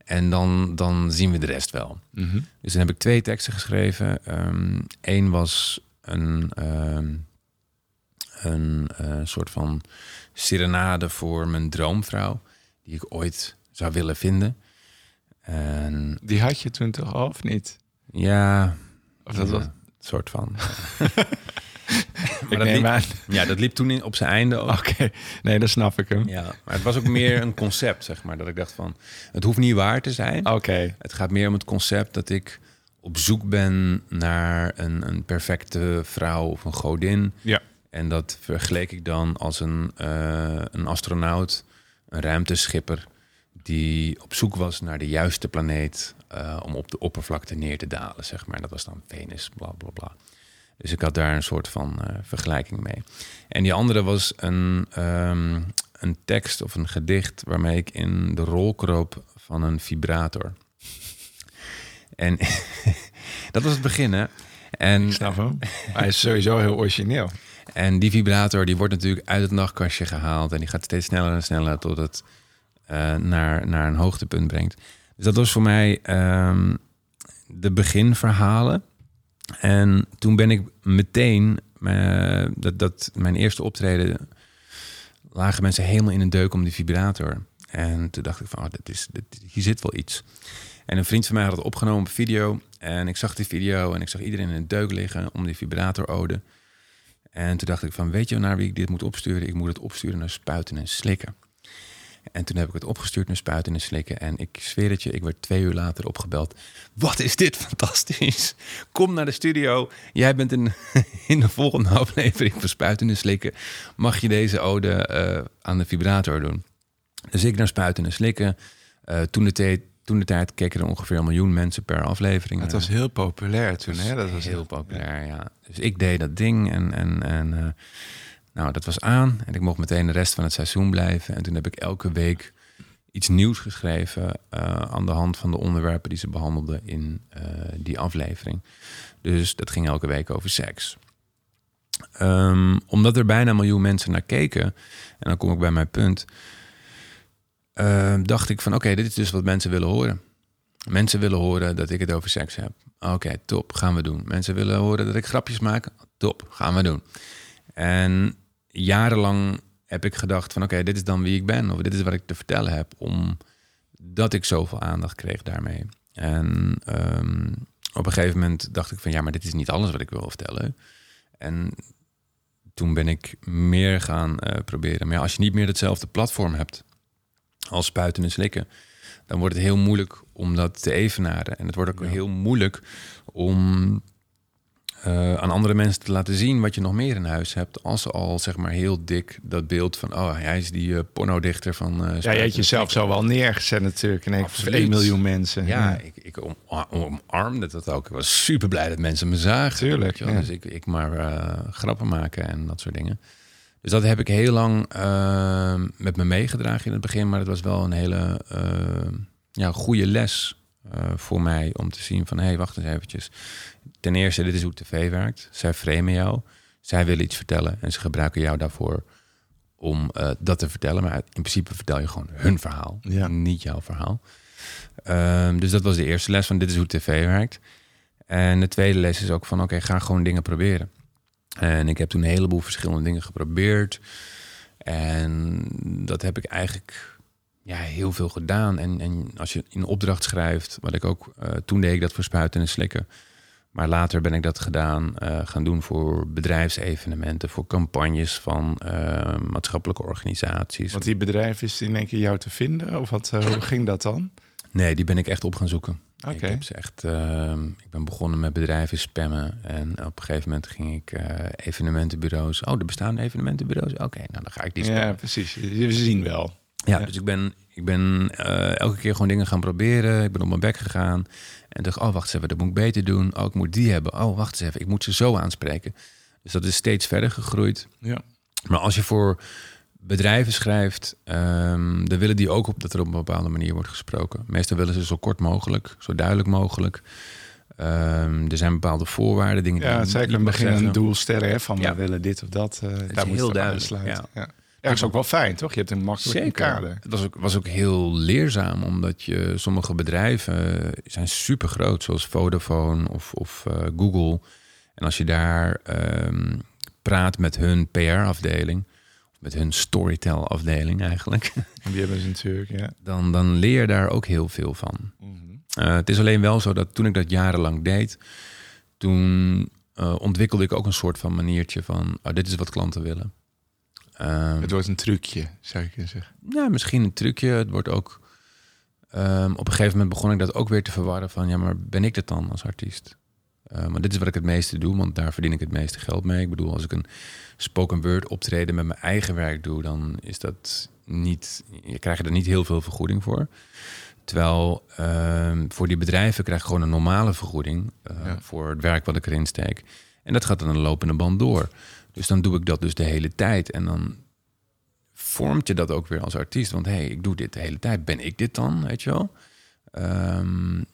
en dan, dan zien we de rest wel. Mhm. Dus dan heb ik twee teksten geschreven. Eén was een, ehm, een eh, soort van serenade voor mijn droomvrouw, die ik ooit zou willen vinden. En Die had je toen toch al, of niet? ja, Of dat ja, was... een soort van. Ik dat neem aan. Ja, dat liep toen in, op zijn einde ook. Oké, nee, dan snap ik hem. Ja, maar het was ook meer een concept, zeg maar. Dat ik dacht van, het hoeft niet waar te zijn. Oké, Het gaat meer om het concept dat ik op zoek ben naar een, een perfecte vrouw of een godin. Ja. En dat vergeleek ik dan als een, eh, een astronaut, een ruimteschipper, die op zoek was naar de juiste planeet eh, om op de oppervlakte neer te dalen, zeg maar. Dat was dan Venus, bla bla bla. Dus ik had daar een soort van eh, vergelijking mee. En die andere was een, ehm, een tekst of een gedicht waarmee ik in de rol kroop van een vibrator. En dat was het begin, hè? En, hem. Hij is sowieso heel origineel. En die vibrator die wordt natuurlijk uit het nachtkastje gehaald en die gaat steeds sneller en sneller tot het eh, naar, naar een hoogtepunt brengt. Dus dat was voor mij ehm, de beginverhalen. En toen ben ik meteen mijn, dat, dat mijn eerste optreden lagen mensen helemaal in een deuk om die vibrator. En toen dacht ik van, oh, dit is, dit, hier zit wel iets. En een vriend van mij had het opgenomen op video. En ik zag die video en ik zag iedereen in een deuk liggen om die vibrator-ode. En toen dacht ik van, weet je naar wie ik dit moet opsturen? Ik moet het opsturen naar spuiten en slikken. En toen heb ik het opgestuurd naar spuiten en slikken. En ik zweer het je, ik werd twee uur later opgebeld. Wat is dit fantastisch. Kom naar de studio. Jij bent in, in de volgende aflevering van spuiten en slikken. Mag je deze ode eh, aan de vibrator doen? Dus ik naar spuiten en slikken. Uh, toen de tijd toen de tijd keken er ongeveer een miljoen mensen per aflevering. Het was heel populair toen, hè? Dat was heel populair, ja. Dus ik deed dat ding en, en, en uh, nou, dat was aan. En ik mocht meteen de rest van het seizoen blijven. En toen heb ik elke week iets nieuws geschreven uh, aan de hand van de onderwerpen die ze behandelden in uh, die aflevering. Dus dat ging elke week over seks. Um, omdat er bijna een miljoen mensen naar keken, en dan kom ik bij mijn punt uh, dacht ik van oké, dit is dus wat mensen willen horen. Mensen willen horen dat ik het over seks heb. Oké, top, gaan we doen. Mensen willen horen dat ik grapjes maak. Top, gaan we doen. En jarenlang heb ik gedacht van oké, dit is dan wie ik ben. Of dit is wat ik te vertellen heb. Omdat ik zoveel aandacht kreeg daarmee. En um, op een gegeven moment dacht ik van ja, maar dit is niet alles wat ik wil vertellen. En toen ben ik meer gaan uh, proberen. Maar als je niet meer hetzelfde platform hebt als spuiten en slikken, dan wordt het heel moeilijk om dat te evenaren. En het wordt ook heel moeilijk om uh, aan andere mensen te laten zien wat je nog meer in huis hebt. Als ze al zeg maar heel dik dat beeld van, oh, hij is die uh, pornodichter van. Uh, ja, je hebt jezelf zo wel neergezet natuurlijk. En ik 1 miljoen mensen. Ja, ja. ik, ik om, omarmde dat ook. Ik was super blij dat mensen me zagen. Tuurlijk. Ja. Dus ik, ik maar grappen maken en dat soort dingen. Dus dat heb ik heel lang uh, met me meegedragen in het begin. Maar het was wel een hele uh, ja, goede les uh, voor mij om te zien van... hé, hey, wacht eens eventjes. Ten eerste, dit is hoe tv werkt. Zij framen jou. Zij willen iets vertellen en ze gebruiken jou daarvoor om dat te vertellen. Maar in principe vertel je gewoon hun verhaal, ja. niet jouw verhaal. Ehm, dus dat was de eerste les van dit is hoe tv werkt. En de tweede les is ook van oké, ga gewoon dingen proberen. En ik heb toen een heleboel verschillende dingen geprobeerd. En dat heb ik eigenlijk ja, heel veel gedaan. En, en als je in opdracht schrijft, wat ik ook uh, toen deed ik dat voor spuiten en slikken. Maar later ben ik dat gedaan, uh, gaan doen voor bedrijfsevenementen, voor campagnes van uh, maatschappelijke organisaties. Want die bedrijf is in één keer jou te vinden? Of wat, hoe ging dat dan? Nee, die ben ik echt op gaan zoeken. Ik, heb ze echt, uh, ik ben begonnen met bedrijven spammen. En op een gegeven moment ging ik uh, evenementenbureaus. Oh, er bestaan evenementenbureaus? Oké, nou dan ga ik die spammen. Ja, precies. We zien wel. Ja, dus ik ben, ik ben uh, elke keer gewoon dingen gaan proberen. Ik ben op mijn bek gegaan. En dacht, oh, wacht eens even, dat moet ik beter doen. Oh, ik moet die hebben. Oh, wacht eens even, ik moet ze zo aanspreken. Dus dat is steeds verder gegroeid. Ja. Maar als je voor bedrijven schrijft, um, dan willen die ook op dat er op een bepaalde manier wordt gesproken. Meestal willen ze zo kort mogelijk, zo duidelijk mogelijk. Um, er zijn bepaalde voorwaarden, dingen ja, die zeker een begin een doel stellen hè, van ja. we willen dit of dat. Uh, daar moet heel duidelijk Ja. ja. Ja, dat is ook wel fijn, toch? Je hebt een makkelijke kader. Het was ook, was ook heel leerzaam, omdat je sommige bedrijven zijn super groot, zoals Vodafone of, of uh, Google. En als je daar um, praat met hun PR-afdeling, met hun storytell-afdeling eigenlijk. Die hebben ze natuurlijk, ja. Dan, dan leer je daar ook heel veel van. Mm -hmm. uh, het is alleen wel zo dat toen ik dat jarenlang deed, toen uh, ontwikkelde ik ook een soort van maniertje van, oh, dit is wat klanten willen. Um, het wordt een trucje, zou je kunnen zeggen. Ja, misschien een trucje. Het wordt ook. Um, op een gegeven moment begon ik dat ook weer te verwarren van, ja, maar ben ik dat dan als artiest? Uh, maar dit is wat ik het meeste doe, want daar verdien ik het meeste geld mee. Ik bedoel, als ik een spoken word optreden met mijn eigen werk doe, dan is dat niet. Je krijgt er niet heel veel vergoeding voor. Terwijl uh, voor die bedrijven krijg ik gewoon een normale vergoeding uh, ja. voor het werk wat ik erin steek. En dat gaat dan een lopende band door. Dus dan doe ik dat dus de hele tijd. En dan vormt je dat ook weer als artiest. Want hé, hey, ik doe dit de hele tijd. Ben ik dit dan, weet je wel? Um,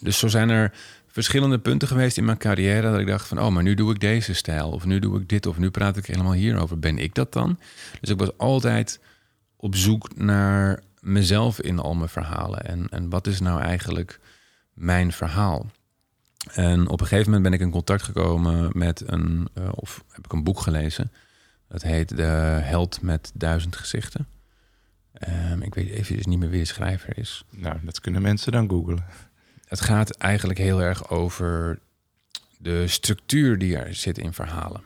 dus zo zijn er verschillende punten geweest in mijn carrière dat ik dacht van, oh, maar nu doe ik deze stijl, of nu doe ik dit, of nu praat ik helemaal hierover. Ben ik dat dan? Dus ik was altijd op zoek naar mezelf in al mijn verhalen. En, en wat is nou eigenlijk mijn verhaal? En op een gegeven moment ben ik in contact gekomen met een, uh, of heb ik een boek gelezen. Dat heet De Held met Duizend Gezichten. Um, ik weet even niet meer wie de schrijver is. Nou, dat kunnen mensen dan googlen. Het gaat eigenlijk heel erg over de structuur die er zit in verhalen.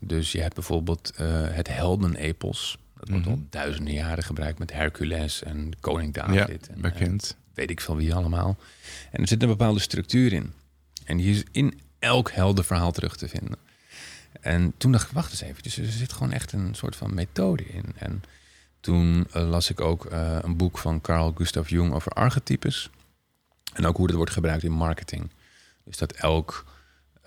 Dus je hebt bijvoorbeeld uh, het heldenepos. Dat wordt al duizenden jaren gebruikt met Hercules en koning David. Ja, en, bekend. Weet ik veel wie allemaal. En er zit een bepaalde structuur in. En die is in elk heldenverhaal terug te vinden. En toen dacht ik, wacht eens even. Dus er zit gewoon echt een soort van methode in. En toen uh, las ik ook uh, een boek van Carl Gustav Jung over archetypes. En ook hoe dat wordt gebruikt in marketing. Dus dat elk,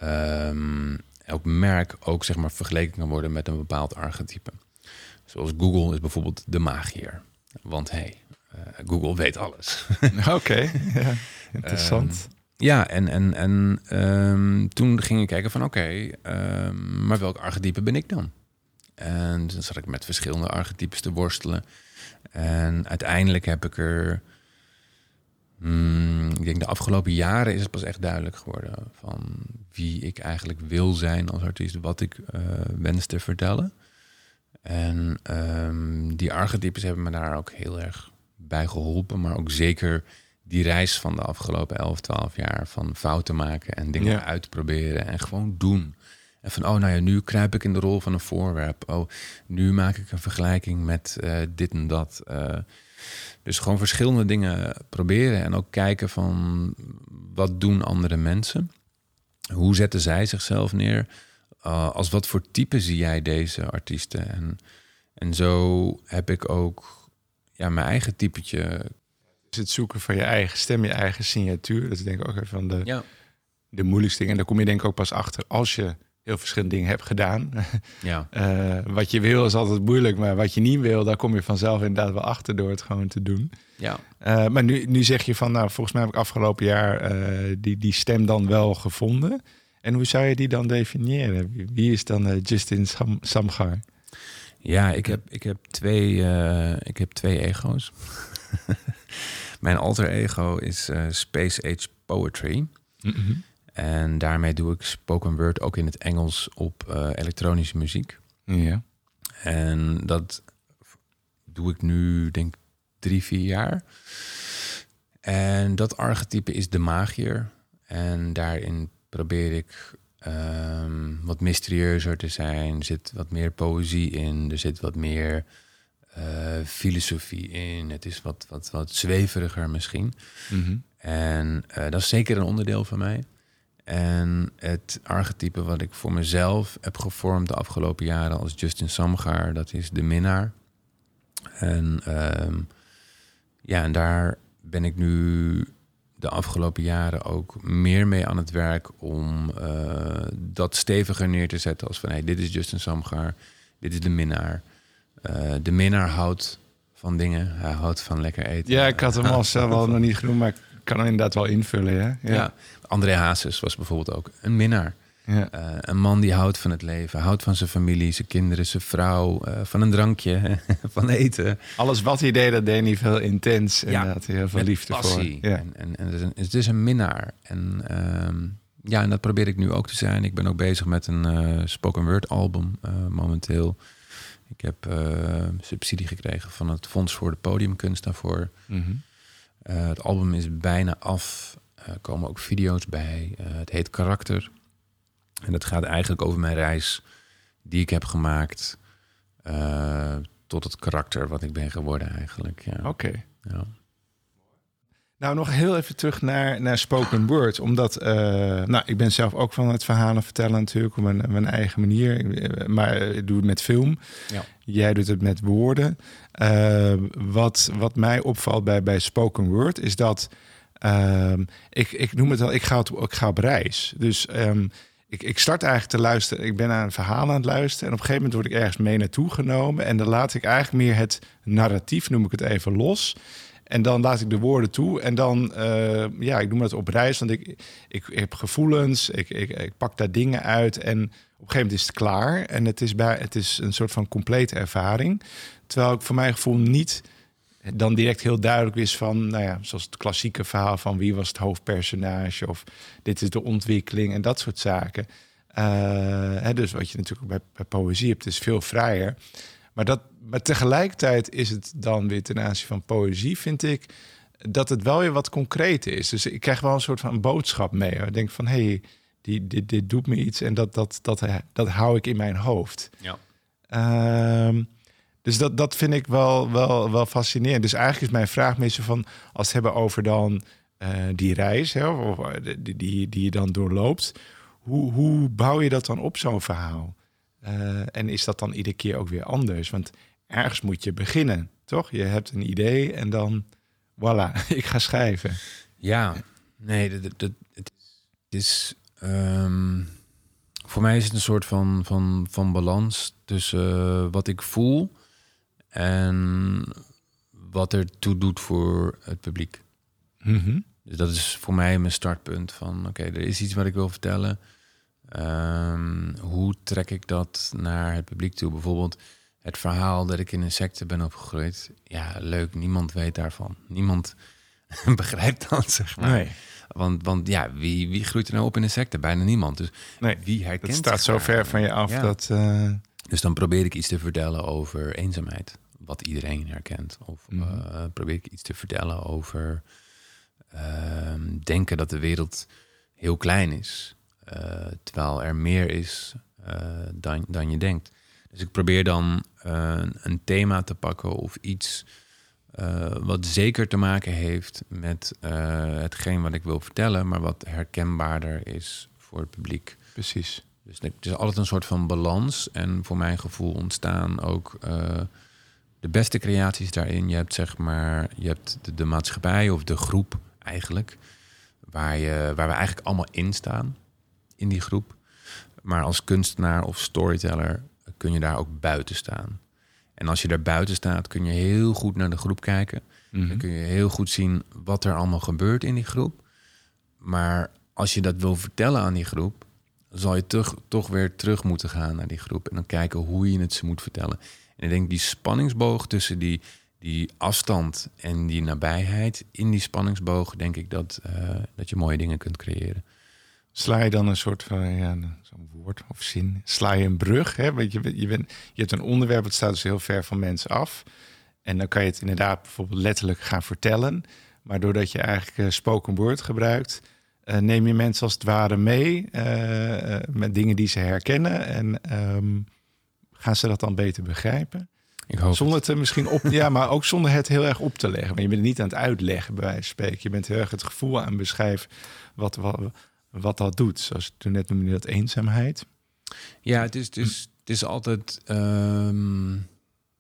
um, elk merk ook zeg maar, vergeleken kan worden met een bepaald archetype. Zoals Google is bijvoorbeeld de magier. Want hey, uh, Google weet alles. Oké, okay, ja, interessant. Um, ja, en, en, en um, toen ging ik kijken van oké, okay, um, maar welk archetype ben ik dan? En dan zat ik met verschillende archetypes te worstelen. En uiteindelijk heb ik er, hmm, ik denk de afgelopen jaren is het pas echt duidelijk geworden van wie ik eigenlijk wil zijn als artiest, wat ik uh, wens te vertellen. En um, die archetypes hebben me daar ook heel erg bij geholpen, maar ook zeker die reis van de afgelopen 11, 12 jaar van fouten maken en dingen ja. uitproberen en gewoon doen. En van, oh nou ja, nu kruip ik in de rol van een voorwerp. Oh, nu maak ik een vergelijking met uh, dit en dat. Uh, dus gewoon verschillende dingen proberen en ook kijken van wat doen andere mensen? Hoe zetten zij zichzelf neer? Uh, als wat voor type zie jij deze artiesten? En, en zo heb ik ook ja, mijn eigen typetje is het zoeken van je eigen stem, je eigen signatuur. Dat is denk ik ook even van de, ja. de moeilijkste dingen. En daar kom je denk ik ook pas achter als je heel verschillende dingen hebt gedaan. Ja. uh, wat je wil is altijd moeilijk, maar wat je niet wil, daar kom je vanzelf inderdaad wel achter door het gewoon te doen. Ja. Uh, maar nu, nu zeg je van, nou, volgens mij heb ik afgelopen jaar uh, die, die stem dan wel gevonden. En hoe zou je die dan definiëren? Wie is dan Justin Sam Samgar? Ja, ik heb, ik heb, twee, ik heb twee ego's. Mijn alter ego is Space Age Poetry. Mm -hmm. En daarmee doe ik spoken word ook in het Engels op uh, elektronische muziek. Ja. En dat doe ik nu, denk ik, drie, vier jaar. En dat archetype is de magier. En daarin probeer ik um, wat mysterieuzer te zijn. Er zit wat meer poëzie in. Er zit wat meer uh, filosofie in. Het is wat, wat, wat zweveriger misschien. Mm -hmm. En uh, dat is zeker een onderdeel van mij. En het archetype wat ik voor mezelf heb gevormd de afgelopen jaren als Justin Samgaar, dat is de minnaar. En um, ja, en daar ben ik nu de afgelopen jaren ook meer mee aan het werk om uh, dat steviger neer te zetten als van hey, dit is Justin Samgaar, dit is de minnaar. Uh, de minnaar houdt van dingen. Hij houdt van lekker eten. Ja, ik had hem al zelf al nog niet genoemd, maar ik kan hem inderdaad wel invullen. Hè? Ja. ja. André Hazes was bijvoorbeeld ook een minnaar. Ja. Uh, een man die houdt van het leven, houdt van zijn familie, zijn kinderen, zijn vrouw, uh, van een drankje, van eten. Alles wat hij deed, dat deed hij veel intens en ja, daar had hij heel veel liefde passie. voor. Ja. En, en, en het, is een, het is een minnaar. En um, ja, en dat probeer ik nu ook te zijn. Ik ben ook bezig met een uh, spoken word album momenteel. Ik heb uh, subsidie gekregen van het Fonds voor de Podiumkunst daarvoor. Mm -hmm. Uh, het album is bijna af. Er uh, komen ook video's bij. Eh, het heet Karakter. En dat gaat eigenlijk over mijn reis die ik heb gemaakt eh, tot het karakter wat ik ben geworden eigenlijk. Ja. Oké. Okay. Ja. Nou, nog heel even terug naar, naar spoken word. Omdat, uh, nou, ik ben zelf ook van het verhalen vertellen natuurlijk op mijn, mijn eigen manier. Maar ik doe het met film. Ja. Jij doet het met woorden. Uh, wat, wat mij opvalt bij, bij spoken word is dat... Uh, ik, ik noem het wel, ik ga, op, ik ga op reis. Dus um, ik, ik start eigenlijk te luisteren. Ik ben naar een verhaal aan het luisteren. En op een gegeven moment word ik ergens mee naartoe genomen. En dan laat ik eigenlijk meer het narratief, noem ik het even, los... En dan laat ik de woorden toe. En dan, uh, ja, ik noem dat op reis. Want ik, ik, heb gevoelens. Ik, ik, ik, pak daar dingen uit. En op een gegeven moment is het klaar. En het is, bij, het is een soort van complete ervaring. Terwijl ik voor mijn gevoel niet dan direct heel duidelijk is van, nou ja, zoals het klassieke verhaal van wie was het hoofdpersonage of dit is de ontwikkeling en dat soort zaken. Uh, hè, dus wat je natuurlijk bij, bij poëzie hebt, is veel vrijer. Maar, dat, maar tegelijkertijd is het dan weer ten aanzien van poëzie, vind ik, dat het wel weer wat concreter is. Dus ik krijg wel een soort van boodschap mee. Ik denk van, hé, hey, die, dit, dit doet me iets en dat, dat, dat, dat hou ik in mijn hoofd. Ja. Uh, dus dat, dat vind ik wel, wel, wel fascinerend. Dus eigenlijk is mijn vraag meestal van... als we het hebben over dan uh, die reis, hè, of, die, die, die je dan doorloopt... hoe, hoe bouw je dat dan op, zo'n verhaal? Uh, en is dat dan iedere keer ook weer anders? Want ergens moet je beginnen, toch? Je hebt een idee en dan, voilà, ik ga schrijven. Ja, nee, dat, dat, het is... Um, voor mij is het een soort van, van, van balans tussen uh, wat ik voel en wat er toe doet voor het publiek. Mm -hmm. Dus dat is voor mij mijn startpunt van oké, okay, er is iets wat ik wil vertellen. Um, hoe trek ik dat naar het publiek toe? Bijvoorbeeld het verhaal dat ik in een secte ben opgegroeid. Ja, leuk, niemand weet daarvan. Niemand begrijpt dat, zeg maar. Nee. Want, want ja, wie, wie groeit er nou op in een secte? Bijna niemand. Dus nee, wie herkent het staat zo ver van je af ja. dat... Uh... Dus dan probeer ik iets te vertellen over eenzaamheid, wat iedereen herkent. Of mm -hmm. uh, probeer ik iets te vertellen over uh, denken dat de wereld heel klein is, uh, terwijl er meer is dan, dan je denkt. Dus ik probeer dan een thema te pakken of iets wat zeker te maken heeft met hetgeen wat ik wil vertellen, maar wat herkenbaarder is voor het publiek. Precies. Dus het is altijd een soort van balans. En voor mijn gevoel ontstaan ook de beste creaties daarin. Je hebt zeg maar, je hebt de, de, maatschappij of de groep eigenlijk, waar, je, waar we eigenlijk allemaal in staan, in die groep. Maar als kunstenaar of storyteller kun je daar ook buiten staan. En als je daar buiten staat, kun je heel goed naar de groep kijken. Mhm. Dan kun je heel goed zien wat er allemaal gebeurt in die groep. Maar als je dat wil vertellen aan die groep, zal je toch, toch weer terug moeten gaan naar die groep. En dan kijken hoe je het ze moet vertellen. En ik denk die spanningsboog tussen die, die afstand en die nabijheid. In die spanningsboog denk ik dat, uh, dat je mooie dingen kunt creëren. Sla je dan een soort van, ja, zo'n woord of zin, sla je een brug? Hè? Want je, je, bent, je hebt een onderwerp dat staat dus heel ver van mensen af. En dan kan je het inderdaad bijvoorbeeld letterlijk gaan vertellen. Maar doordat je eigenlijk uh, spoken word gebruikt, uh, neem je mensen als het ware mee uh, uh, met dingen die ze herkennen. En um, gaan ze dat dan beter begrijpen? Ik hoop zonder het misschien op, ja, maar ook zonder het heel erg op te leggen. Want je bent niet aan het uitleggen, bij wijze van spreken. Je bent heel erg het gevoel aan beschrijven wat, wat, wat dat doet. Zoals toen net noemde dat eenzaamheid. Ja, het is, het is, het is altijd. Um,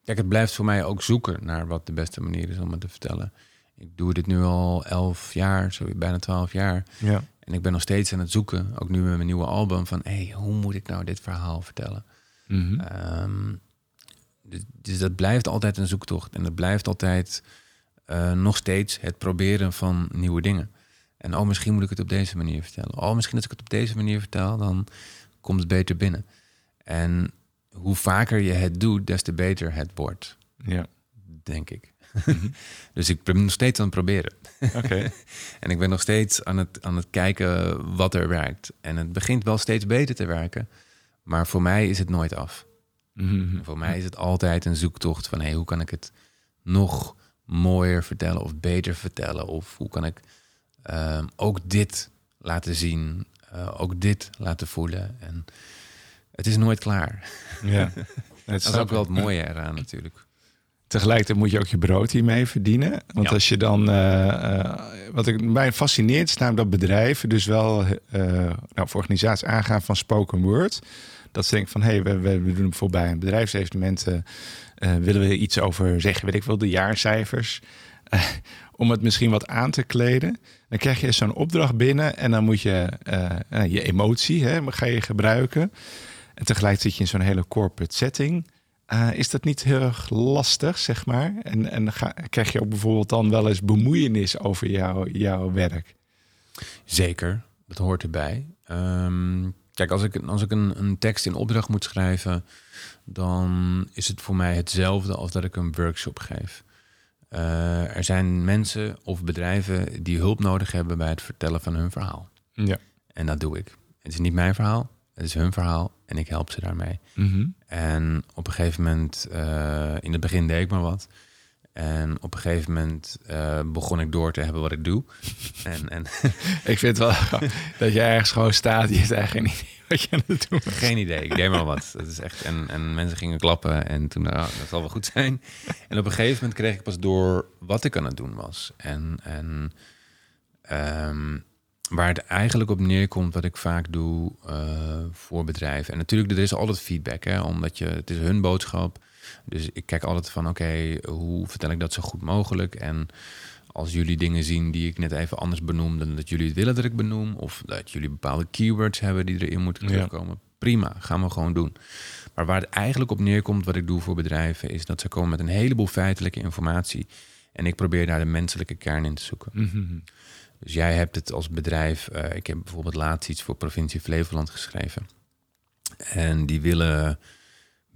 kijk, het blijft voor mij ook zoeken naar wat de beste manier is om het te vertellen. Ik doe dit nu al elf jaar, zo bijna twaalf jaar. Ja. En ik ben nog steeds aan het zoeken, ook nu met mijn nieuwe album, van hey, hoe moet ik nou dit verhaal vertellen? Mm -hmm. um, dus, dus, dat blijft altijd een zoektocht. En dat blijft altijd uh, nog steeds het proberen van nieuwe dingen. En oh, misschien moet ik het op deze manier vertellen. Oh, misschien als ik het op deze manier vertel, dan komt het beter binnen. En hoe vaker je het doet, des te beter het wordt. Ja. Denk ik. Mm-hmm. dus ik ben nog steeds aan het proberen. Okay. en ik ben nog steeds aan het, aan het kijken wat er werkt. En het begint wel steeds beter te werken. Maar voor mij is het nooit af. Mm-hmm. Voor mij is het altijd een zoektocht van... Hey, hoe kan ik het nog mooier vertellen of beter vertellen? Of hoe kan ik uh, ook dit laten zien? Uh, ook dit laten voelen? En het is nooit klaar. Ja. dat is ook wel het mooie eraan natuurlijk. Tegelijkertijd moet je ook je brood hiermee verdienen. Want Ja. als je dan. eh, eh, wat ik, mij fascineert is namelijk dat bedrijven dus wel eh, nou, voor organisaties aangaan van spoken word. Dat ze denken van hé, hey, we, we, doen bijvoorbeeld bij een bedrijfsevenement. eh, eh, willen we iets over zeggen, weet ik wel, de jaarcijfers. Eh, om het misschien wat aan te kleden. Dan krijg je zo'n opdracht binnen en dan moet je eh, eh, je emotie hè, ga je gebruiken. En tegelijk zit je in zo'n hele corporate setting. Is dat niet heel erg lastig, zeg maar? En, en krijg je ook bijvoorbeeld dan wel eens bemoeienis over jouw, jouw werk? Zeker, dat hoort erbij. Um, kijk, als ik, als ik een, een tekst in opdracht moet schrijven, dan is het voor mij hetzelfde als dat ik een workshop geef. Eh, er zijn mensen of bedrijven die hulp nodig hebben bij het vertellen van hun verhaal. Ja. En dat doe ik. Het is niet mijn verhaal, het is hun verhaal en ik help ze daarmee. Mhm. En op een gegeven moment, eh, in het begin deed ik maar wat. En op een gegeven moment eh, begon ik door te hebben wat ik doe. En, en Ik vind wel dat je ergens gewoon staat. Je hebt eigenlijk geen idee wat je aan het doen bent. geen idee, ik deed maar wat. Dat is echt, en, en mensen gingen klappen en toen, nou, dat zal wel goed zijn. En op een gegeven moment kreeg ik pas door wat ik aan het doen was. En, en ehm, waar het eigenlijk op neerkomt wat ik vaak doe eh, voor bedrijven. En natuurlijk, er is altijd feedback, hè, omdat je, het is hun boodschap. Dus ik kijk altijd van, oké, hoe vertel ik dat zo goed mogelijk? En als jullie dingen zien die ik net even anders benoem dan dat jullie het willen dat ik benoem, of dat jullie bepaalde keywords hebben die erin moeten Ja. terugkomen, prima, gaan we gewoon doen. Maar waar het eigenlijk op neerkomt, wat ik doe voor bedrijven, is dat ze komen met een heleboel feitelijke informatie. En ik probeer daar de menselijke kern in te zoeken. Mhm. Dus jij hebt het als bedrijf. eh, ik heb bijvoorbeeld laatst iets voor provincie Flevoland geschreven. En die willen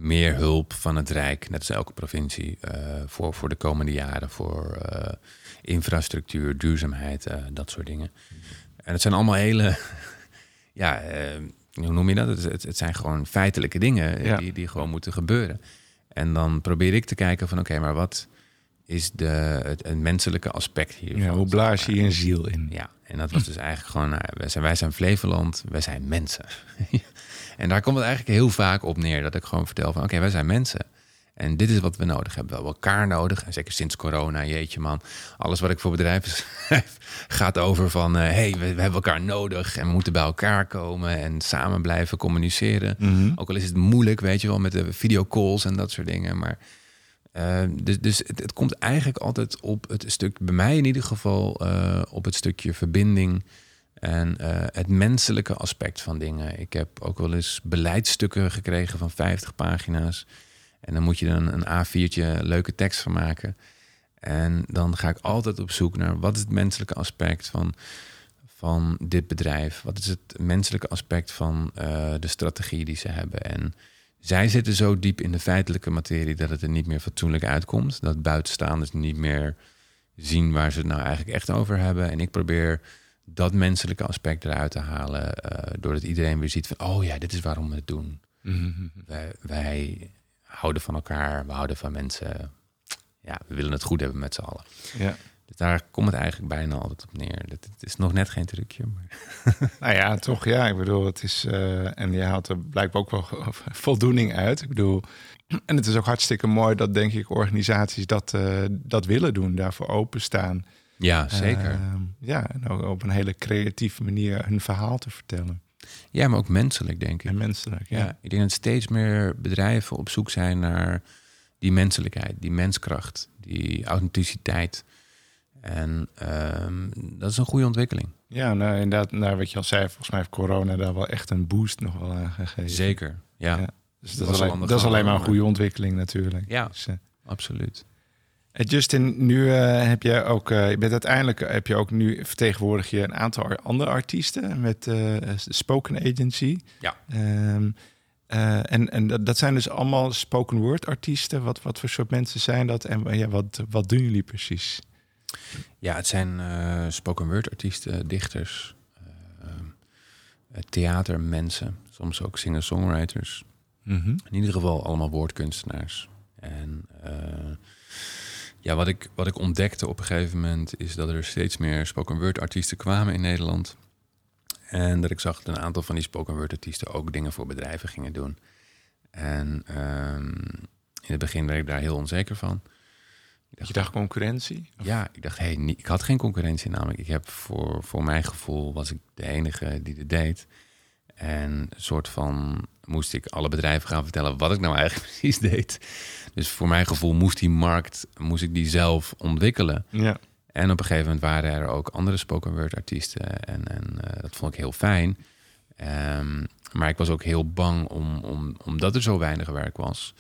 meer hulp van het Rijk, net als elke provincie, eh, voor, voor de komende jaren. Voor eh, infrastructuur, duurzaamheid, eh, dat soort dingen. En het zijn allemaal hele. ja, hoe noem je dat? Het, het, het zijn gewoon feitelijke dingen Ja. die, die gewoon moeten gebeuren. En dan probeer ik te kijken van oké, maar wat is de, het, het menselijke aspect hier? Ja, hoe blaas je je een ziel in? Ja, en dat was dus eigenlijk gewoon, wij, zijn, wij zijn Flevoland, wij zijn mensen. en daar komt het eigenlijk heel vaak op neer, dat ik gewoon vertel van, oké, wij zijn mensen. En dit is wat we nodig hebben. We hebben elkaar nodig. En zeker sinds corona, jeetje man. Alles wat ik voor bedrijven schrijf gaat over van... hé, hey, we, we hebben elkaar nodig en we moeten bij elkaar komen... en samen blijven communiceren. Mhm. Ook al is het moeilijk, weet je wel, met de videocalls en dat soort dingen. Maar eh, dus, dus het, het komt eigenlijk altijd op het stuk, bij mij in ieder geval, eh, op het stukje verbinding en eh, het menselijke aspect van dingen. Ik heb ook wel eens beleidsstukken gekregen van 50 pagina's. En dan moet je dan een A4'tje leuke tekst van maken. En dan ga ik altijd op zoek naar wat is het menselijke aspect van, van dit bedrijf? Wat is het menselijke aspect van eh, de strategie die ze hebben? En zij zitten zo diep in de feitelijke materie dat het er niet meer fatsoenlijk uitkomt. Dat buitenstaanders niet meer zien waar ze het nou eigenlijk echt over hebben. En ik probeer dat menselijke aspect eruit te halen. eh, doordat iedereen weer ziet van, oh ja, dit is waarom we het doen. Mhm. Wij, wij houden van elkaar, we houden van mensen. Ja, we willen het goed hebben met z'n allen. Ja. Dus daar komt het eigenlijk bijna altijd op neer. Het, het is nog net geen trucje. Maar... Nou ja, toch ja. Ik bedoel, het is... eh, en je haalt er blijkbaar ook wel voldoening uit. Ik bedoel... En het is ook hartstikke mooi dat, denk ik, organisaties dat, eh, dat willen doen. Daarvoor openstaan. Ja, zeker. Ehm, ja, en ook op een hele creatieve manier hun verhaal te vertellen. ja, maar ook menselijk, denk ik. En menselijk, ja. Ja, ik denk dat steeds meer bedrijven op zoek zijn naar die menselijkheid, die menskracht, die authenticiteit. En ehm, dat is een goede ontwikkeling. Ja, nou inderdaad, naar wat je al zei, volgens mij heeft corona daar wel echt een boost nog wel aan gegeven. Zeker, ja, Ja. Dus dat, is al alleen, dat is alleen maar een goede ontwikkeling natuurlijk. Ja. Dus, eh, absoluut. En Justin, nu eh, heb jij ook, eh, je bent uiteindelijk heb je ook nu vertegenwoordig je een aantal andere artiesten met eh, de Spoken Agency. Ja. Ehm, eh, en en dat, dat zijn dus allemaal spoken word artiesten. Wat, wat voor soort mensen zijn dat en ja, wat, wat doen jullie precies? Ja, het zijn eh, spoken word artiesten, dichters, eh, eh, theatermensen, soms ook singer-songwriters. In ieder geval allemaal woordkunstenaars. En eh, ja, wat ik, wat ik ontdekte op een gegeven moment is dat er steeds meer spoken word artiesten kwamen in Nederland. En dat ik zag dat een aantal van die spoken word artiesten ook dingen voor bedrijven gingen doen. En ehm, in het begin werd ik daar heel onzeker van. Ik dacht, Je dacht concurrentie? ja, ik dacht, hey, ik had geen concurrentie namelijk. Ik heb voor, voor mijn gevoel was ik de enige die dit deed. En een soort van moest ik alle bedrijven gaan vertellen wat ik nou eigenlijk precies deed. Dus voor mijn gevoel moest die markt, moest ik die zelf ontwikkelen. Ja. En op een gegeven moment waren er ook andere spoken word artiesten. En, en eh, dat vond ik heel fijn. Ehm, maar ik was ook heel bang om, om, omdat er zo weinig werk was,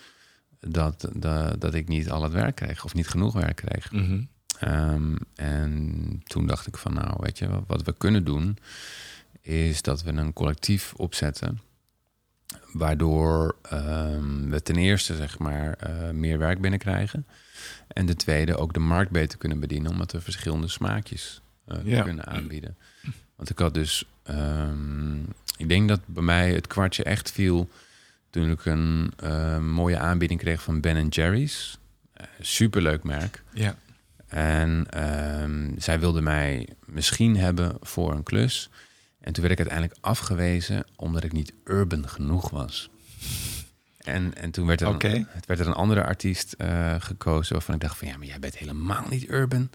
dat, dat, dat ik niet al het werk kreeg of niet genoeg werk kreeg. Mhm. Ehm, en toen dacht ik van nou, weet je, wat we kunnen doen, is dat we een collectief opzetten. Waardoor ehm, we ten eerste zeg maar eh, meer werk binnenkrijgen. En de tweede ook de markt beter kunnen bedienen, omdat we verschillende smaakjes Ja. kunnen aanbieden. Want ik had dus, ehm, ik denk dat bij mij het kwartje echt viel toen ik een eh, mooie aanbieding kreeg van Ben Jerry's. Superleuk merk. Ja. En ehm, zij wilde mij misschien hebben voor een klus. En toen werd ik uiteindelijk afgewezen omdat ik niet urban genoeg was. En, en toen werd er, een, het werd er een andere artiest eh, gekozen waarvan ik dacht van ja, maar jij bent helemaal niet urban.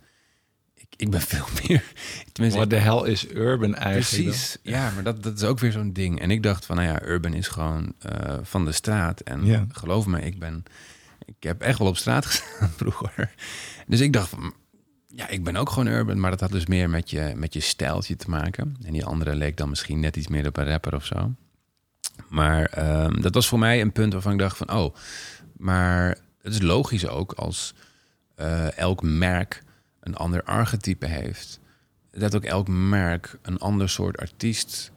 Ik, ik ben veel meer. What the hell is urban eigenlijk? Precies, ja, maar dat, dat is ook weer zo'n ding. En ik dacht van, nou ja, urban is gewoon eh, van de straat. En geloof me, ik ben, ik heb echt wel op straat gestaan vroeger. Dus ik dacht van, ja, ik ben ook gewoon urban, maar dat had dus meer met je, met je stijltje te maken. En die andere leek dan misschien net iets meer op een rapper of zo. Maar ehm, dat was voor mij een punt waarvan ik dacht van, oh, maar het is logisch ook als eh, elk merk een ander archetype heeft dat ook elk merk een ander soort artiest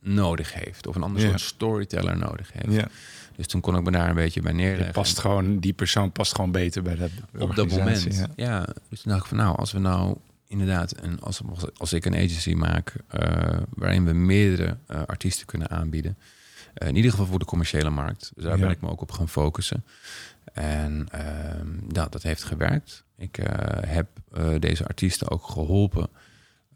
nodig heeft. Of een ander Ja. soort storyteller nodig heeft. Ja. Dus toen kon ik me daar een beetje bij neerleggen. past gewoon, die persoon past gewoon beter bij dat op dat moment. Ja. Ja. dus toen dacht ik van nou, als we nou inderdaad, een, als, als ik een agency maak eh, waarin we meerdere eh, artiesten kunnen aanbieden. eh, in ieder geval voor de commerciële markt. Dus daar Ja. ben ik me ook op gaan focussen. En ehm, ja, dat heeft gewerkt. Ik heb deze artiesten ook geholpen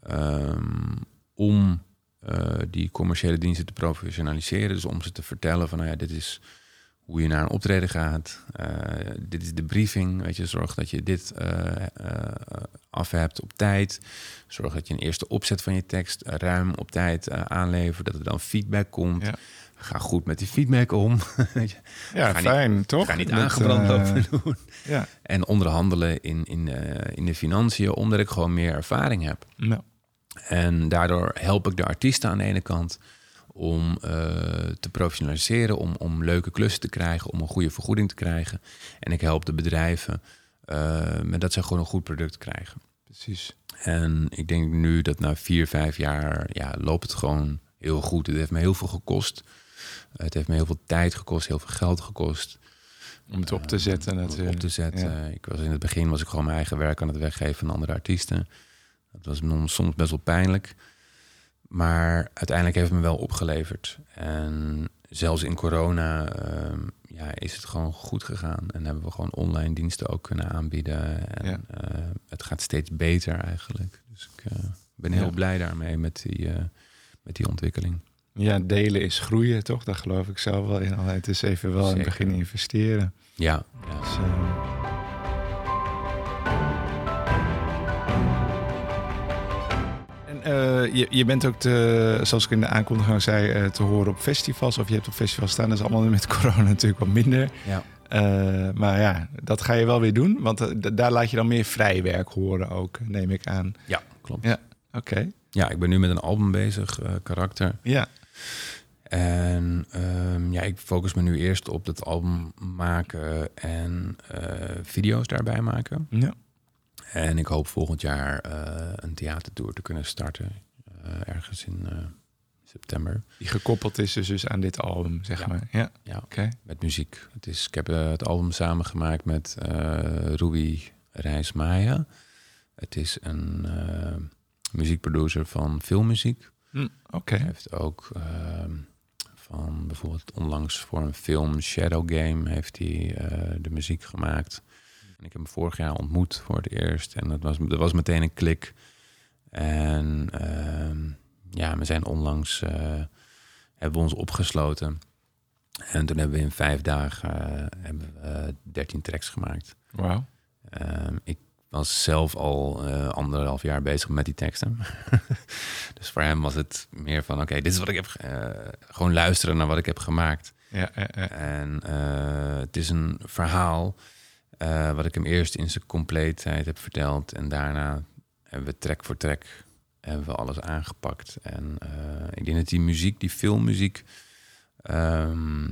ehm, om eh, die commerciële diensten te professionaliseren. Dus om ze te vertellen van, nou ja, dit is hoe je naar een optreden gaat. Eh, dit is de briefing. Weet je, zorg dat je dit eh, af hebt op tijd. Zorg dat je een eerste opzet van je tekst ruim op tijd aanlevert. Dat er dan feedback komt. Ja. Ga goed met die feedback om. Ja, Ga niet- fijn, toch? Ga niet aangebrand lopen doen. Ja. En onderhandelen in, in, in de financiën, omdat ik gewoon meer ervaring heb. Nou, En daardoor help ik de artiesten aan de ene kant om eh, te professionaliseren, om, om leuke klussen te krijgen, om een goede vergoeding te krijgen. En ik help de bedrijven eh, met dat ze gewoon een goed product krijgen. precies. En ik denk nu dat na vier, vijf jaar ja, loopt het gewoon heel goed. Het heeft me heel veel gekost. Het heeft me heel veel tijd gekost, heel veel geld gekost. Om het op te zetten het natuurlijk. Op te zetten. Ja. Ik was in het begin was ik gewoon mijn eigen werk aan het weggeven aan andere artiesten. Dat was soms best wel pijnlijk. Maar uiteindelijk heeft het me wel opgeleverd. En zelfs in corona ehm, ja, is het gewoon goed gegaan. En hebben we gewoon online diensten ook kunnen aanbieden. En Ja. eh, het gaat steeds beter eigenlijk. Dus ik eh, ben heel Ja. blij daarmee met die, eh, met die ontwikkeling. Ja, delen is groeien, toch? Daar geloof ik zelf wel in. Alleen het is even wel in het begin investeren. Ja, ja. Dus, eh, je, je bent ook, te, zoals ik in de aankondiging zei, eh, te horen op festivals. Of je hebt op festivals staan. Dat is allemaal met corona natuurlijk wat minder. ja. Eh, maar ja, dat ga je wel weer doen. Want daar laat je dan meer vrij werk horen ook, neem ik aan. ja klopt. Ja. Oké. Ja, ik ben nu met een album bezig, karakter. Ja. En ehm, ja, ik focus me nu eerst op dat album maken en video's daarbij maken. ja. En ik hoop volgend jaar eh, een theatertour te kunnen starten. eh, ergens in eh, september. Die gekoppeld is dus, dus aan dit album, zeg Ja. maar. Ja, Ja, oké. met muziek. Het is, ik heb het album samengemaakt met Ruby Rijsmaier. Het is een muziekproducer van filmmuziek. Hm, Oké. Hij heeft ook ehm, van bijvoorbeeld onlangs voor een film Shadow Game heeft hij de muziek gemaakt. En ik heb hem vorig jaar ontmoet voor het eerst en dat was, dat was meteen een klik. En ehm, ja, we zijn onlangs eh, hebben we ons opgesloten. En toen hebben we in vijf dagen eh, hebben we 13 tracks gemaakt. Wauw. Ehm, ik was zelf al eh, anderhalf jaar bezig met die teksten. dus voor hem was het meer van: oké, dit is wat ik heb. ge- eh, gewoon luisteren naar wat ik heb gemaakt. Ja, ja, ja. En eh, het is een verhaal eh, wat ik hem eerst in zijn compleetheid heb verteld. En daarna hebben we track voor track hebben we alles aangepakt. En eh, ik denk dat die muziek, die filmmuziek, ehm,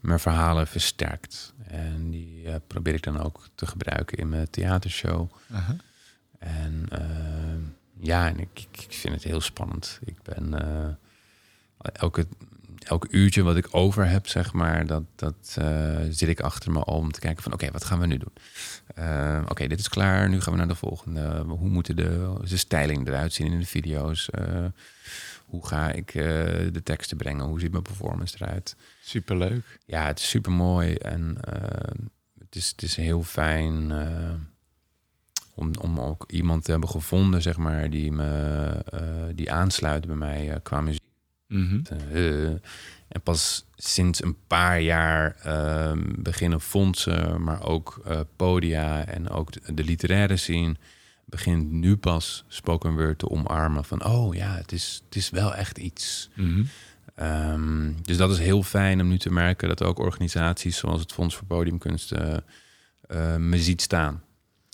mijn verhalen versterkt. En die eh, probeer ik dan ook te gebruiken in mijn theatershow. Aha. En eh, ja, en ik, ik vind het heel spannend. Ik ben elke, elk uurtje wat ik over heb, zeg maar, dat, dat eh, zit ik achter me om te kijken van oké, wat gaan we nu doen? Eh, oké, dit is klaar, nu gaan we naar de volgende. Hoe moeten de, de stijling eruit zien in de video's? Eh, hoe ga ik de teksten brengen? Hoe ziet mijn performance eruit? Superleuk. Ja, het is super mooi en het, is, het is heel fijn om, om ook iemand te hebben gevonden, zeg maar, die me die aansluit bij mij qua muziek. Mhm. Eh, en pas sinds een paar jaar uh, beginnen fondsen, maar ook uh, podia en ook de, literaire scene begint nu pas spoken word te omarmen van oh ja, het is, het is wel echt iets. Mhm. Ehm, dus dat is heel fijn om nu te merken dat ook organisaties zoals het Fonds voor Podiumkunsten uh, me ziet staan.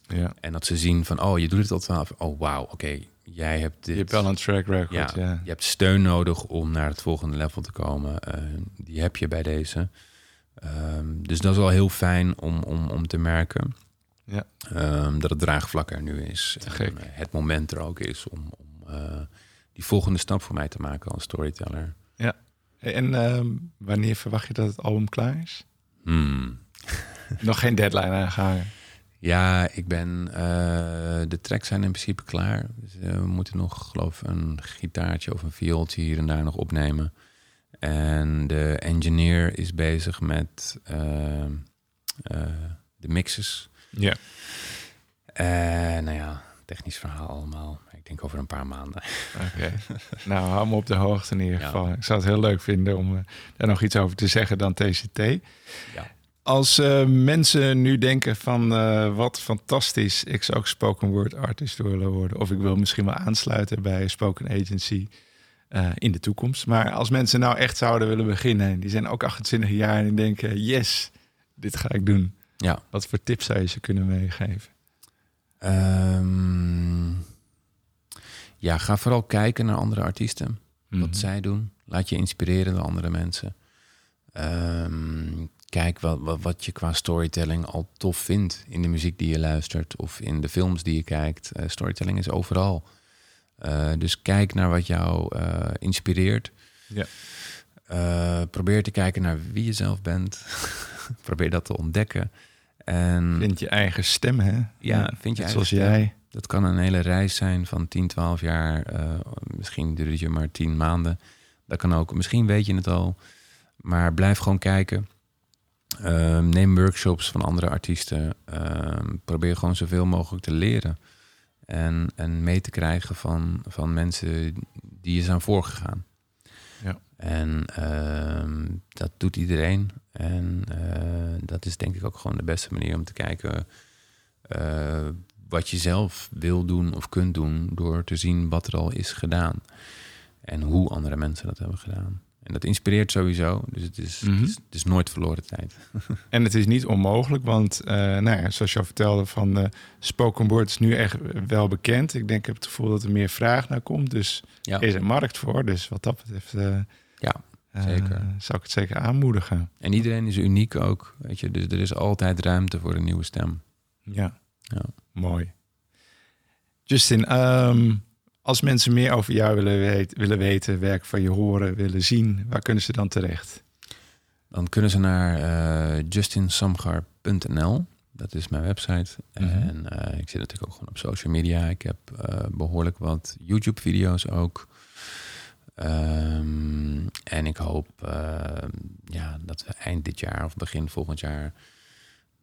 Ja. En dat ze zien van oh, je doet het al twaalf. Oh wauw, oké, jij hebt dit. Je hebt wel een track record, ja, Je hebt steun nodig om naar het volgende level te komen. Uh, die heb je bij deze. Um, dus dat is wel heel fijn om, om, om te merken. Ja. Um, dat het draagvlak er nu is. En, het moment er ook is om, om uh, die volgende stap voor mij te maken als storyteller. Ja. En um, wanneer verwacht je dat het album klaar is? Hmm. Nog geen deadline aangehangen. Ja, ik ben. Uh, de tracks zijn in principe klaar. Dus, uh, we moeten nog, geloof ik, een gitaartje of een viooltje hier en daar nog opnemen. En de engineer is bezig met uh, de mixes. Ja. nou ja, technisch verhaal allemaal. Ik denk over een paar maanden. Oké. nou, hou me op de hoogte in ieder geval. Ja. Ik zou het heel leuk vinden om daar nog iets over te zeggen dan TCT. Ja. Als uh, mensen nu denken van uh, wat fantastisch, ik zou ook spoken word artist willen worden. Of ik wil misschien wel aansluiten bij een spoken agency uh, in de toekomst. Maar als mensen nou echt zouden willen beginnen, die zijn ook 28 jaar en denken, yes, dit ga ik doen. Ja. Wat voor tips zou je ze kunnen meegeven? Um, ja, ga vooral kijken naar andere artiesten. Mm -hmm. Wat zij doen. Laat je inspireren door andere mensen. Um, kijk wat, wat, wat, je qua storytelling al tof vindt in de muziek die je luistert of in de films die je kijkt. Uh, storytelling is overal. Uh, dus kijk naar wat jou uh, inspireert. Ja. probeer te kijken naar wie je zelf bent. probeer dat te ontdekken. En, vind je eigen stem, hè? Ja, vind je Zoals stem. jij. Dat kan een hele reis zijn van 10, 12 jaar. misschien duurt het je maar 10 maanden. Dat kan ook. Misschien weet je het al. Maar blijf gewoon kijken. Um, neem workshops van andere artiesten. Um, probeer gewoon zoveel mogelijk te leren. En, en mee te krijgen van, van mensen die je zijn voorgegaan. Ja. En um, dat doet iedereen. En uh, dat is denk ik ook gewoon de beste manier om te kijken uh, wat je zelf wil doen of kunt doen. Door te zien wat er al is gedaan. En hoe andere mensen dat hebben gedaan. En dat inspireert sowieso. Dus het is, mm -hmm. het is, het is nooit verloren tijd. en het is niet onmogelijk, want uh, nou ja, zoals je al vertelde, van uh, spoken word is nu echt wel bekend. Ik denk, ik heb het gevoel dat er meer vraag naar komt. Dus ja. er is een markt voor. Dus wat dat betreft, uh, ja, zeker. zou ik het zeker aanmoedigen. En iedereen is uniek ook, weet je. Dus er is altijd ruimte voor een nieuwe stem. Ja, ja. mooi. Justin, um, als mensen meer over jou willen, weet, willen weten, werk van je horen, willen zien, waar kunnen ze dan terecht? Dan kunnen ze naar uh, justinsamgar.nl. Dat is mijn website. Mm -hmm. En uh, ik zit natuurlijk ook gewoon op social media. Ik heb uh, behoorlijk wat YouTube-video's ook. Um, en ik hoop ja, dat we eind dit jaar of begin volgend jaar...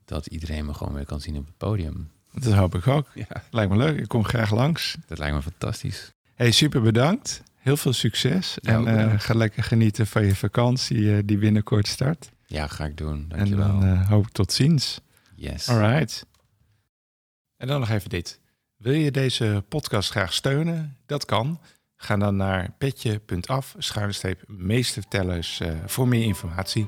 dat iedereen me gewoon weer kan zien op het podium. Dat hoop ik ook. Ja. Lijkt me leuk. Ik kom graag langs. Dat lijkt me fantastisch. Hey, super bedankt. Heel veel succes. Ja, en uh, ga lekker genieten van je vakantie uh, die binnenkort start. Ja, ga ik doen. Dankjewel. En dan uh, hoop ik tot ziens. Yes. All right. En dan nog even dit. Wil je deze podcast graag steunen? Dat kan. Ga dan naar petje.af, schuinstreep meestervertellers voor meer informatie.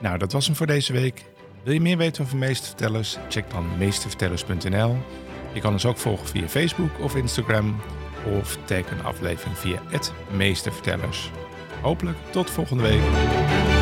Nou, dat was hem voor deze week. Wil je meer weten over Meestervertellers? Check dan meestervertellers.nl. Je kan ons ook volgen via Facebook of Instagram. Of tag een aflevering via het Meestervertellers. Hopelijk tot volgende week.